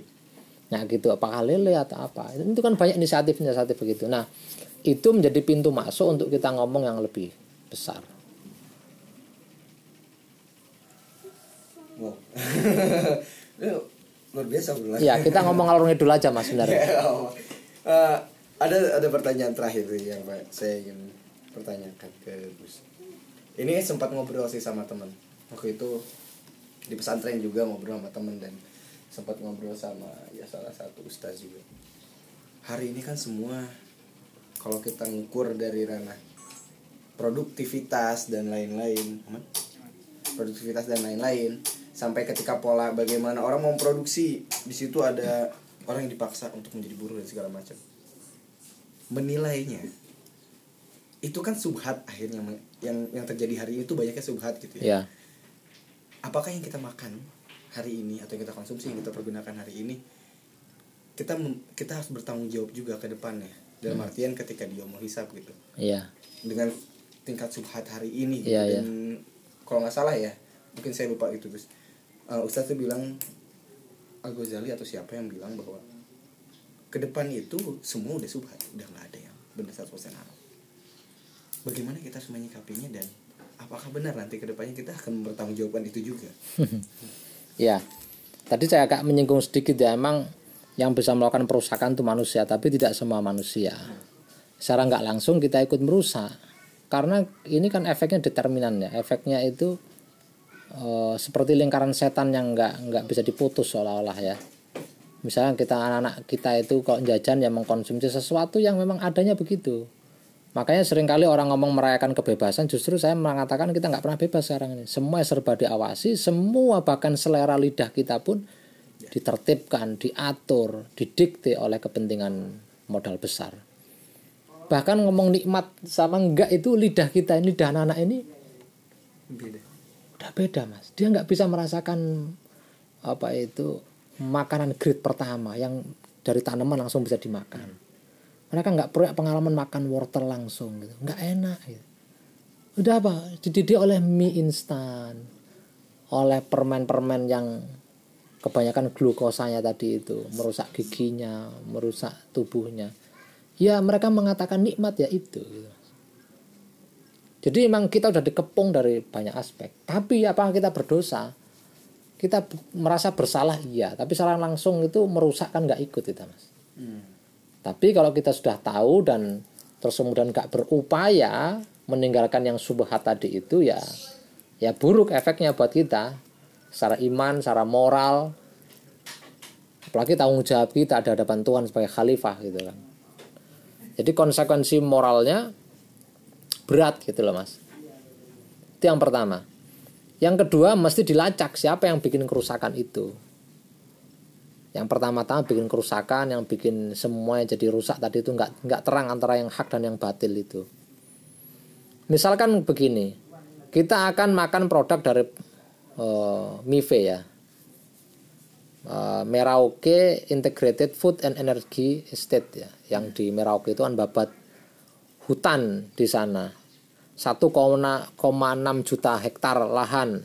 Nah gitu. Apakah lele atau apa? Itu kan banyak inisiatif inisiatif begitu. Nah itu menjadi pintu masuk untuk kita ngomong yang lebih besar. Wow. Lu luar biasa bulan. ya kita ngomong alur ngidul aja mas sebenarnya Eh, ada ada pertanyaan terakhir sih yang saya ingin pertanyakan ke Gus. Ini sempat ngobrol sih sama teman. Waktu itu di pesantren juga ngobrol sama teman dan sempat ngobrol sama ya salah satu ustaz juga. Hari ini kan semua kalau kita ngukur dari ranah produktivitas dan lain-lain, produktivitas dan lain-lain sampai ketika pola bagaimana orang mau produksi di situ ada orang yang dipaksa untuk menjadi buruh dan segala macam. Menilainya. Itu kan subhat akhirnya yang yang terjadi hari ini itu banyaknya subhat gitu ya. Ya apakah yang kita makan hari ini atau yang kita konsumsi yang kita pergunakan hari ini kita mem- kita harus bertanggung jawab juga ke depannya. Dalam artian ketika dia mau hisap gitu. Iya. Dengan tingkat subhat hari ini Iya, dan kalau nggak salah ya mungkin saya lupa gitu Gus Uh, Ustadz tuh bilang Al Ghazali atau siapa yang bilang bahwa ke depan itu semua udah subhat udah nggak ada yang benar 100% halal bagaimana kita harus menyikapinya dan apakah benar nanti ke depannya kita akan bertanggungjawabkan itu juga? Ya, tadi saya agak menyinggung sedikit ya, emang yang bisa melakukan perusakan itu manusia, tapi tidak semua manusia. Secara nggak langsung kita ikut merusak, karena ini kan efeknya determinan ya, efeknya itu eh, seperti lingkaran setan yang nggak nggak bisa diputus seolah-olah ya. Misalnya kita anak-anak kita itu kalau jajan yang mengkonsumsi sesuatu yang memang adanya begitu. Makanya sering kali orang ngomong merayakan kebebasan, justru saya mengatakan kita nggak pernah bebas sekarang ini. Semua serba diawasi, semua bahkan selera lidah kita pun ditertibkan, diatur, didikte oleh kepentingan modal besar. Bahkan ngomong nikmat sama enggak itu lidah kita, lidah anak-anak ini udah beda mas. Dia nggak bisa merasakan apa itu makanan grade pertama yang dari tanaman langsung bisa dimakan. Mereka nggak punya pengalaman makan wortel langsung gitu, nggak enak. Gitu. Udah apa? Dididik oleh mie instan, oleh permen-permen yang kebanyakan glukosanya tadi itu merusak giginya, merusak tubuhnya. Ya mereka mengatakan nikmat ya itu. Gitu. Jadi memang kita udah dikepung dari banyak aspek. Tapi apakah kita berdosa? Kita merasa bersalah iya, tapi secara langsung itu merusak kan nggak ikut kita mas. Tapi kalau kita sudah tahu dan terus kemudian nggak berupaya meninggalkan yang subhat tadi itu ya ya buruk efeknya buat kita secara iman, secara moral. Apalagi tanggung jawab kita ada hadapan Tuhan sebagai khalifah gitu kan. Jadi konsekuensi moralnya berat gitu loh mas. Itu yang pertama. Yang kedua mesti dilacak siapa yang bikin kerusakan itu. Yang pertama-tama bikin kerusakan, yang bikin semuanya jadi rusak tadi itu nggak nggak terang antara yang hak dan yang batil itu. Misalkan begini, kita akan makan produk dari eh, Mive ya, Eh, Merauke Integrated Food and Energy Estate ya, yang di Merauke itu kan babat hutan di sana 1,6 juta hektar lahan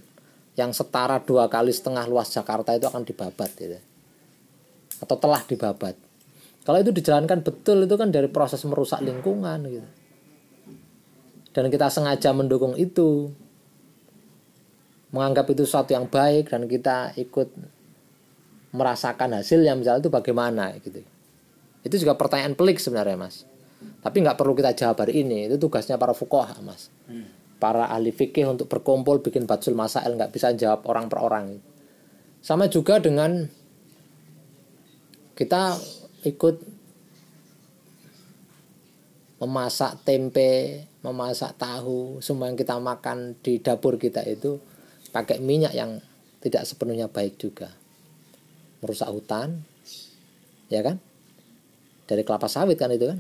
yang setara dua kali setengah luas Jakarta itu akan dibabat gitu. atau telah dibabat. Kalau itu dijalankan betul itu kan dari proses merusak lingkungan gitu. Dan kita sengaja mendukung itu menganggap itu sesuatu yang baik dan kita ikut merasakan hasilnya misalnya itu bagaimana gitu. Itu juga pertanyaan pelik sebenarnya mas tapi nggak perlu kita jawab hari ini itu tugasnya para fukoha mas para ahli fikih untuk berkumpul bikin batsul masail nggak bisa jawab orang per orang sama juga dengan kita ikut memasak tempe, memasak tahu, semua yang kita makan di dapur kita itu pakai minyak yang tidak sepenuhnya baik juga. Merusak hutan, ya kan? Dari kelapa sawit kan itu kan?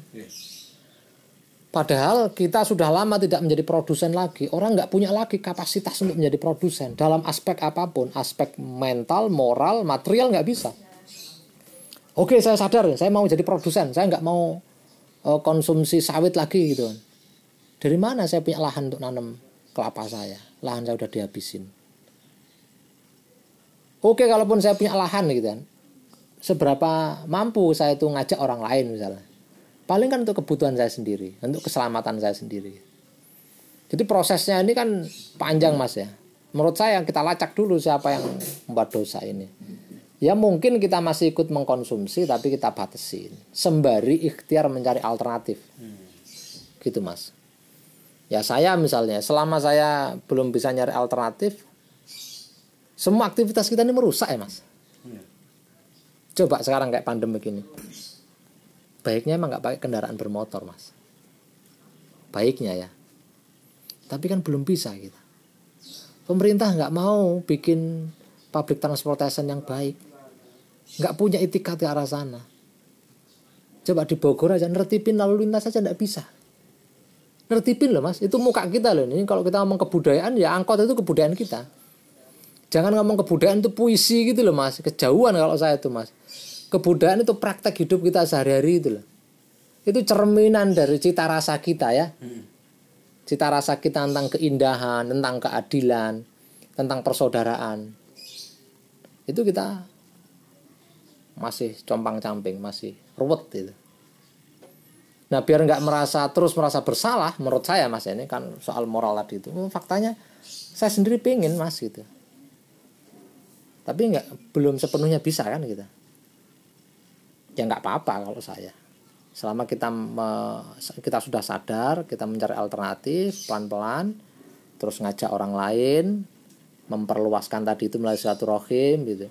Padahal kita sudah lama tidak menjadi produsen lagi. Orang nggak punya lagi kapasitas untuk menjadi produsen dalam aspek apa pun, aspek mental, moral, material nggak bisa. Oke, saya sadar, saya mau jadi produsen, saya nggak mau uh, konsumsi sawit lagi gitu. Dari mana saya punya lahan untuk nanam kelapa saya? Lahan saya udah dihabisin. Oke, kalaupun saya punya lahan gitu kan. Seberapa mampu saya itu ngajak orang lain misalnya. Paling kan untuk kebutuhan saya sendiri, untuk keselamatan saya sendiri. Jadi prosesnya ini kan panjang Mas ya. Menurut saya kita lacak dulu siapa yang membuat dosa ini. Ya mungkin kita masih ikut mengkonsumsi tapi kita batasin. Sembari ikhtiar mencari alternatif. Gitu Mas. Ya saya misalnya selama saya belum bisa nyari alternatif semua aktivitas kita ini merusak ya Mas. Coba sekarang kayak pandemi begini. Baiknya emang nggak pakai kendaraan bermotor Mas. Baiknya ya. Tapi kan belum bisa kita. Pemerintah nggak mau bikin public transportation yang baik nggak punya itikat ke arah sana. Coba di Bogor aja nertipin lalu lintas aja nggak bisa. Nertipin loh mas, itu muka kita loh. Ini kalau kita ngomong kebudayaan ya angkot itu kebudayaan kita. Jangan ngomong kebudayaan itu puisi gitu loh mas, kejauhan kalau saya itu mas. Kebudayaan itu praktek hidup kita sehari-hari itu loh. Itu cerminan dari cita rasa kita ya. Cita rasa kita tentang keindahan, tentang keadilan, tentang persaudaraan. Itu kita masih compang camping masih ruwet gitu nah biar nggak merasa terus merasa bersalah menurut saya mas ini kan soal moral tadi itu hmm, faktanya saya sendiri pengen mas gitu tapi nggak belum sepenuhnya bisa kan gitu ya nggak apa-apa kalau saya. Selama kita me, kita sudah sadar kita mencari alternatif pelan-pelan terus ngajak orang lain memperluaskan tadi itu melalui silaturahim gitu.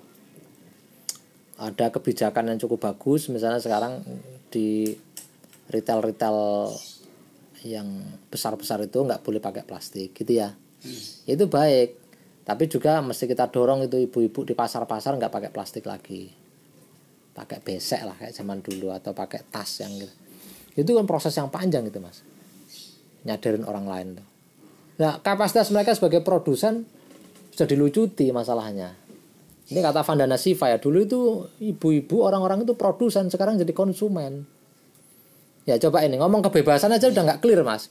Ada kebijakan yang cukup bagus misalnya sekarang di retail-retail yang besar-besar itu nggak boleh pakai plastik gitu ya. Hmm. itu baik tapi juga mesti kita dorong itu ibu-ibu di pasar-pasar nggak pakai plastik lagi pakai besek lah kayak zaman dulu atau pakai tas yang gitu itu kan proses yang panjang gitu mas nyadarin orang lain tuh nah kapasitas mereka sebagai produsen sudah dilucuti masalahnya ini kata Vandana Siva ya, dulu itu ibu-ibu orang-orang itu produsen, sekarang jadi konsumen. Ya coba ini ngomong kebebasan aja udah nggak clear mas.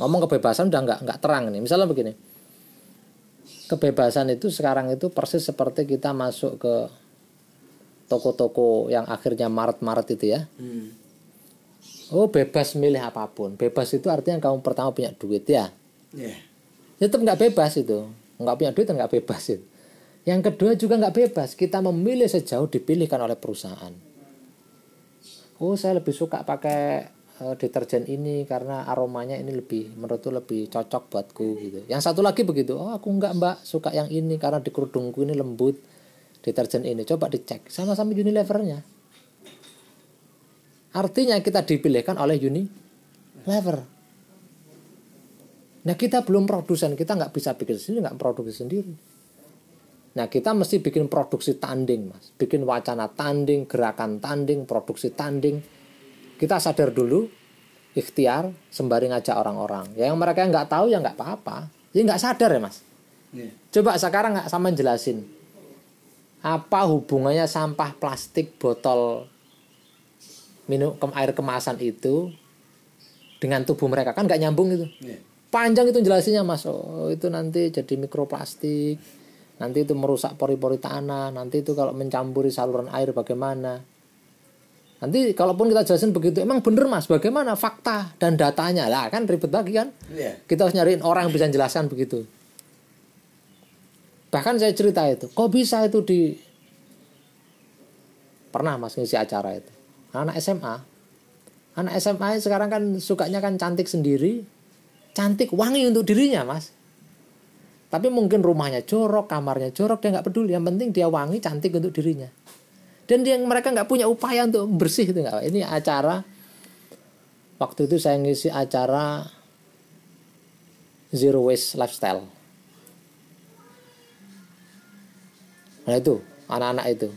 Ngomong kebebasan udah nggak nggak terang nih. Misalnya begini, kebebasan itu sekarang itu persis seperti kita masuk ke toko-toko yang akhirnya maret-maret itu ya. Hmm. Oh bebas milih apa pun. Bebas itu artinya kamu pertama punya duit ya. Yeah. Tetap nggak bebas itu nggak punya duit nggak bebas itu. Yang kedua juga nggak bebas, kita memilih sejauh dipilihkan oleh perusahaan. Oh saya lebih suka pakai uh, deterjen ini karena aromanya ini lebih menurutku lebih cocok buatku gitu. Yang satu lagi begitu, oh aku nggak mbak suka yang ini karena di kerudungku ini lembut deterjen ini. Coba dicek sama-sama Unilevernya. Artinya kita dipilihkan oleh Unilever. Nah kita belum produsen, kita nggak bisa bikin sendiri, nggak produksi sendiri. Nah kita mesti bikin produksi tanding mas, bikin wacana tanding, gerakan tanding, produksi tanding. Kita sadar dulu, ikhtiar, sembari ngajak orang-orang. Ya, yang mereka nggak tahu ya nggak apa-apa, ya nggak sadar ya mas. Yeah. Coba sekarang nggak sama jelasin, apa hubungannya sampah plastik botol minum air kemasan itu dengan tubuh mereka? Kan nggak nyambung itu. Yeah panjang itu jelasinnya mas. Oh itu nanti jadi mikroplastik nanti itu merusak pori-pori tanah nanti itu kalau mencampuri saluran air bagaimana? Nanti kalaupun kita jelasin begitu emang bener mas? Bagaimana fakta dan datanya? Lah kan ribet lagi kan? Yeah. kita harus nyariin orang yang bisa jelaskan begitu bahkan saya cerita itu kok bisa itu di pernah mas ngisi acara itu? Anak SMA anak SMA sekarang kan sukanya kan cantik sendiri cantik wangi untuk dirinya mas. Tapi mungkin rumahnya jorok kamarnya jorok dia nggak peduli. Yang penting dia wangi cantik untuk dirinya. Dan dia mereka nggak punya upaya untuk bersih itu nggak ini acara waktu itu saya ngisi acara zero waste lifestyle nah itu anak-anak itu.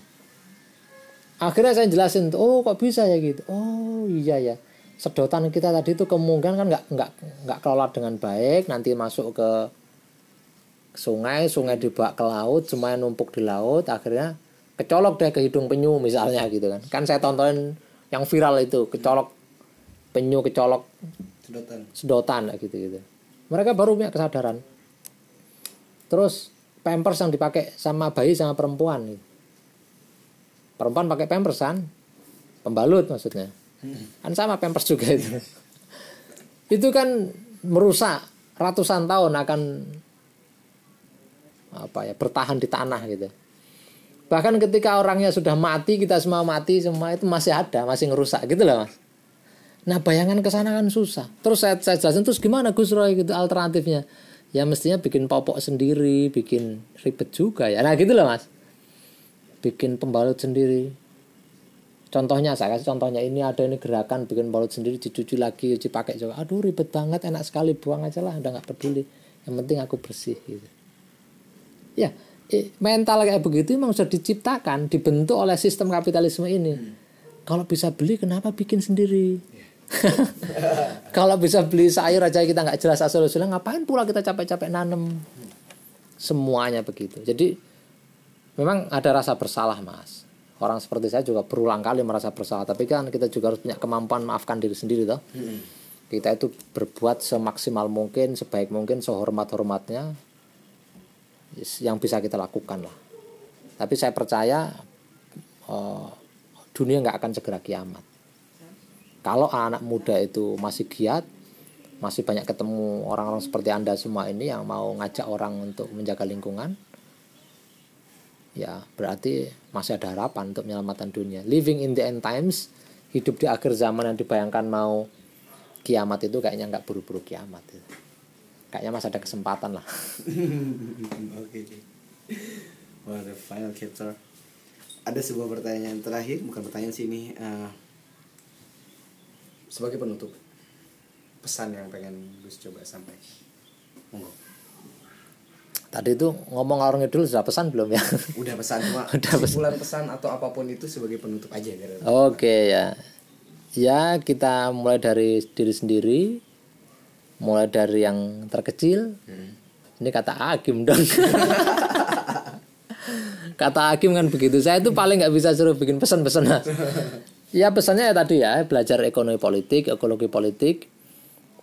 Akhirnya saya jelasin oh kok bisa ya gitu? Oh iya ya. Sedotan kita tadi itu kemungkinan kan nggak nggak nggak kelola dengan baik nanti masuk ke sungai sungai dibawa ke laut semuanya numpuk di laut akhirnya kecolok deh ke hidung penyu misalnya gitu kan. Kan saya tontonin yang viral itu kecolok penyu kecolok sedotan. sedotan gitu gitu mereka baru punya kesadaran. Terus pampers yang dipakai sama bayi sama perempuan. Perempuan pakai pampers kan? Pembalut maksudnya. Kan sama pampers juga itu. Itu kan merusak ratusan tahun akan apa ya bertahan di tanah gitu. Bahkan ketika orangnya sudah mati kita semua mati semua itu masih ada masih ngerusak gitu loh mas. Nah bayangan ke sana kan susah. Terus saya, saya jelasin terus gimana Gus Roy? gitu alternatifnya ya mestinya bikin popok sendiri bikin ribet juga ya. Nah gitu loh mas. Bikin pembalut sendiri. Contohnya saya kasih contohnya ini ada ini gerakan bikin pembalut sendiri dicuci lagi cuci pakai juga. Aduh ribet banget enak sekali buang aja lah udah nggak peduli. Yang penting aku bersih gitu. Ya mental kayak begitu memang sudah diciptakan dibentuk oleh sistem kapitalisme ini. Hmm. kalau bisa beli kenapa bikin sendiri kalau bisa beli sayur aja kita nggak jelas asal usulnya ngapain pula kita capek-capek nanem? Semuanya begitu. Jadi memang ada rasa bersalah mas. Orang seperti saya juga berulang kali merasa bersalah. Tapi kan kita juga harus punya kemampuan maafkan diri sendiri toh. Kita itu berbuat semaksimal mungkin sebaik mungkin sehormat hormatnya yang bisa kita lakukan lah. Tapi saya percaya uh, dunia nggak akan segera kiamat kalau anak muda itu masih giat masih banyak ketemu orang-orang seperti anda semua ini yang mau ngajak orang untuk menjaga lingkungan ya berarti masih ada harapan untuk menyelamatkan dunia living in the end times hidup di akhir zaman yang dibayangkan mau kiamat itu kayaknya nggak buru-buru kiamat itu. kayaknya masih ada kesempatan lah oke okay. final chapter ada sebuah pertanyaan terakhir bukan pertanyaan sih ini uh, sebagai penutup pesan yang pengen Gus coba sampai. Monggo. Tadi itu ngomong orang itu sudah pesan belum ya? Udah pesan cuma udah pesan. pesan atau apa pun itu sebagai penutup aja oke okay, ya. Ya kita mulai dari diri sendiri mulai dari yang terkecil. Hmm. ini kata Hakim dong. Kata Hakim kan begitu. Saya itu paling nggak bisa suruh bikin pesan-pesan Ya pesannya ya tadi ya belajar ekonomi politik, ekologi politik.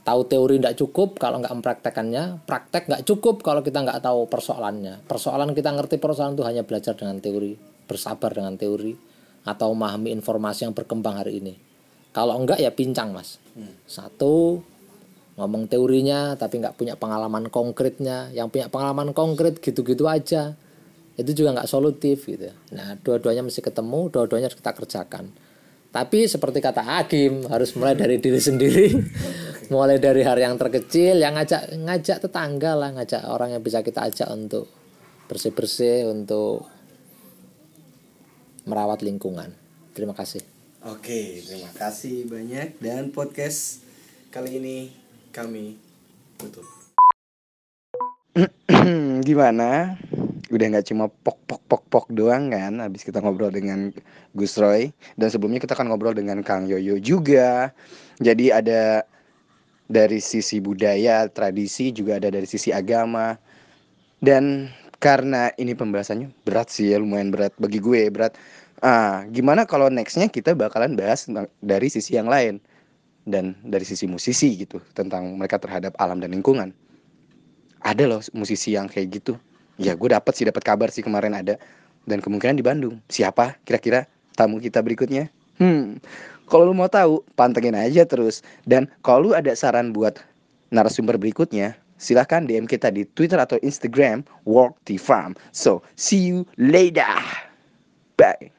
Tahu teori tidak cukup kalau nggak mempraktekannya. Praktek nggak cukup kalau kita nggak tahu persoalannya. Persoalan kita ngerti persoalan itu hanya belajar dengan teori, bersabar dengan teori, atau memahami informasi yang berkembang hari ini. Kalau enggak ya pincang mas. Hmm. Satu ngomong teorinya tapi nggak punya pengalaman konkretnya. Yang punya pengalaman konkret gitu-gitu aja itu juga nggak solutif gitu. Nah dua-duanya mesti ketemu, dua-duanya harus kita kerjakan tapi seperti kata Hakim harus mulai dari diri sendiri, mulai dari hal yang terkecil, yang ngajak ngajak tetangga lah, ngajak orang yang bisa kita ajak untuk bersih bersih, untuk merawat lingkungan. Terima kasih. Oke, terima kasih banyak dan podcast kali ini kami tutup. Gimana? Udah nggak cuma pok pok pok pok doang kan habis kita ngobrol dengan Gus Roy. Dan sebelumnya kita kan ngobrol dengan Kang Yoyo juga. Jadi ada dari sisi budaya tradisi juga ada dari sisi agama. Dan karena ini pembahasannya berat sih ya lumayan berat bagi gue berat. Ah gimana kalau nextnya kita bakalan bahas dari sisi yang lain. Dan dari sisi musisi gitu tentang mereka terhadap alam dan lingkungan. Ada loh musisi yang kayak gitu ya gue dapat sih dapat kabar sih kemarin ada dan kemungkinan di Bandung siapa kira-kira tamu kita berikutnya hmm kalau lu mau tahu pantengin aja terus dan kalau lu ada saran buat narasumber berikutnya silahkan DM kita di Twitter atau Instagram Work the Farm. So, see you later. Bye.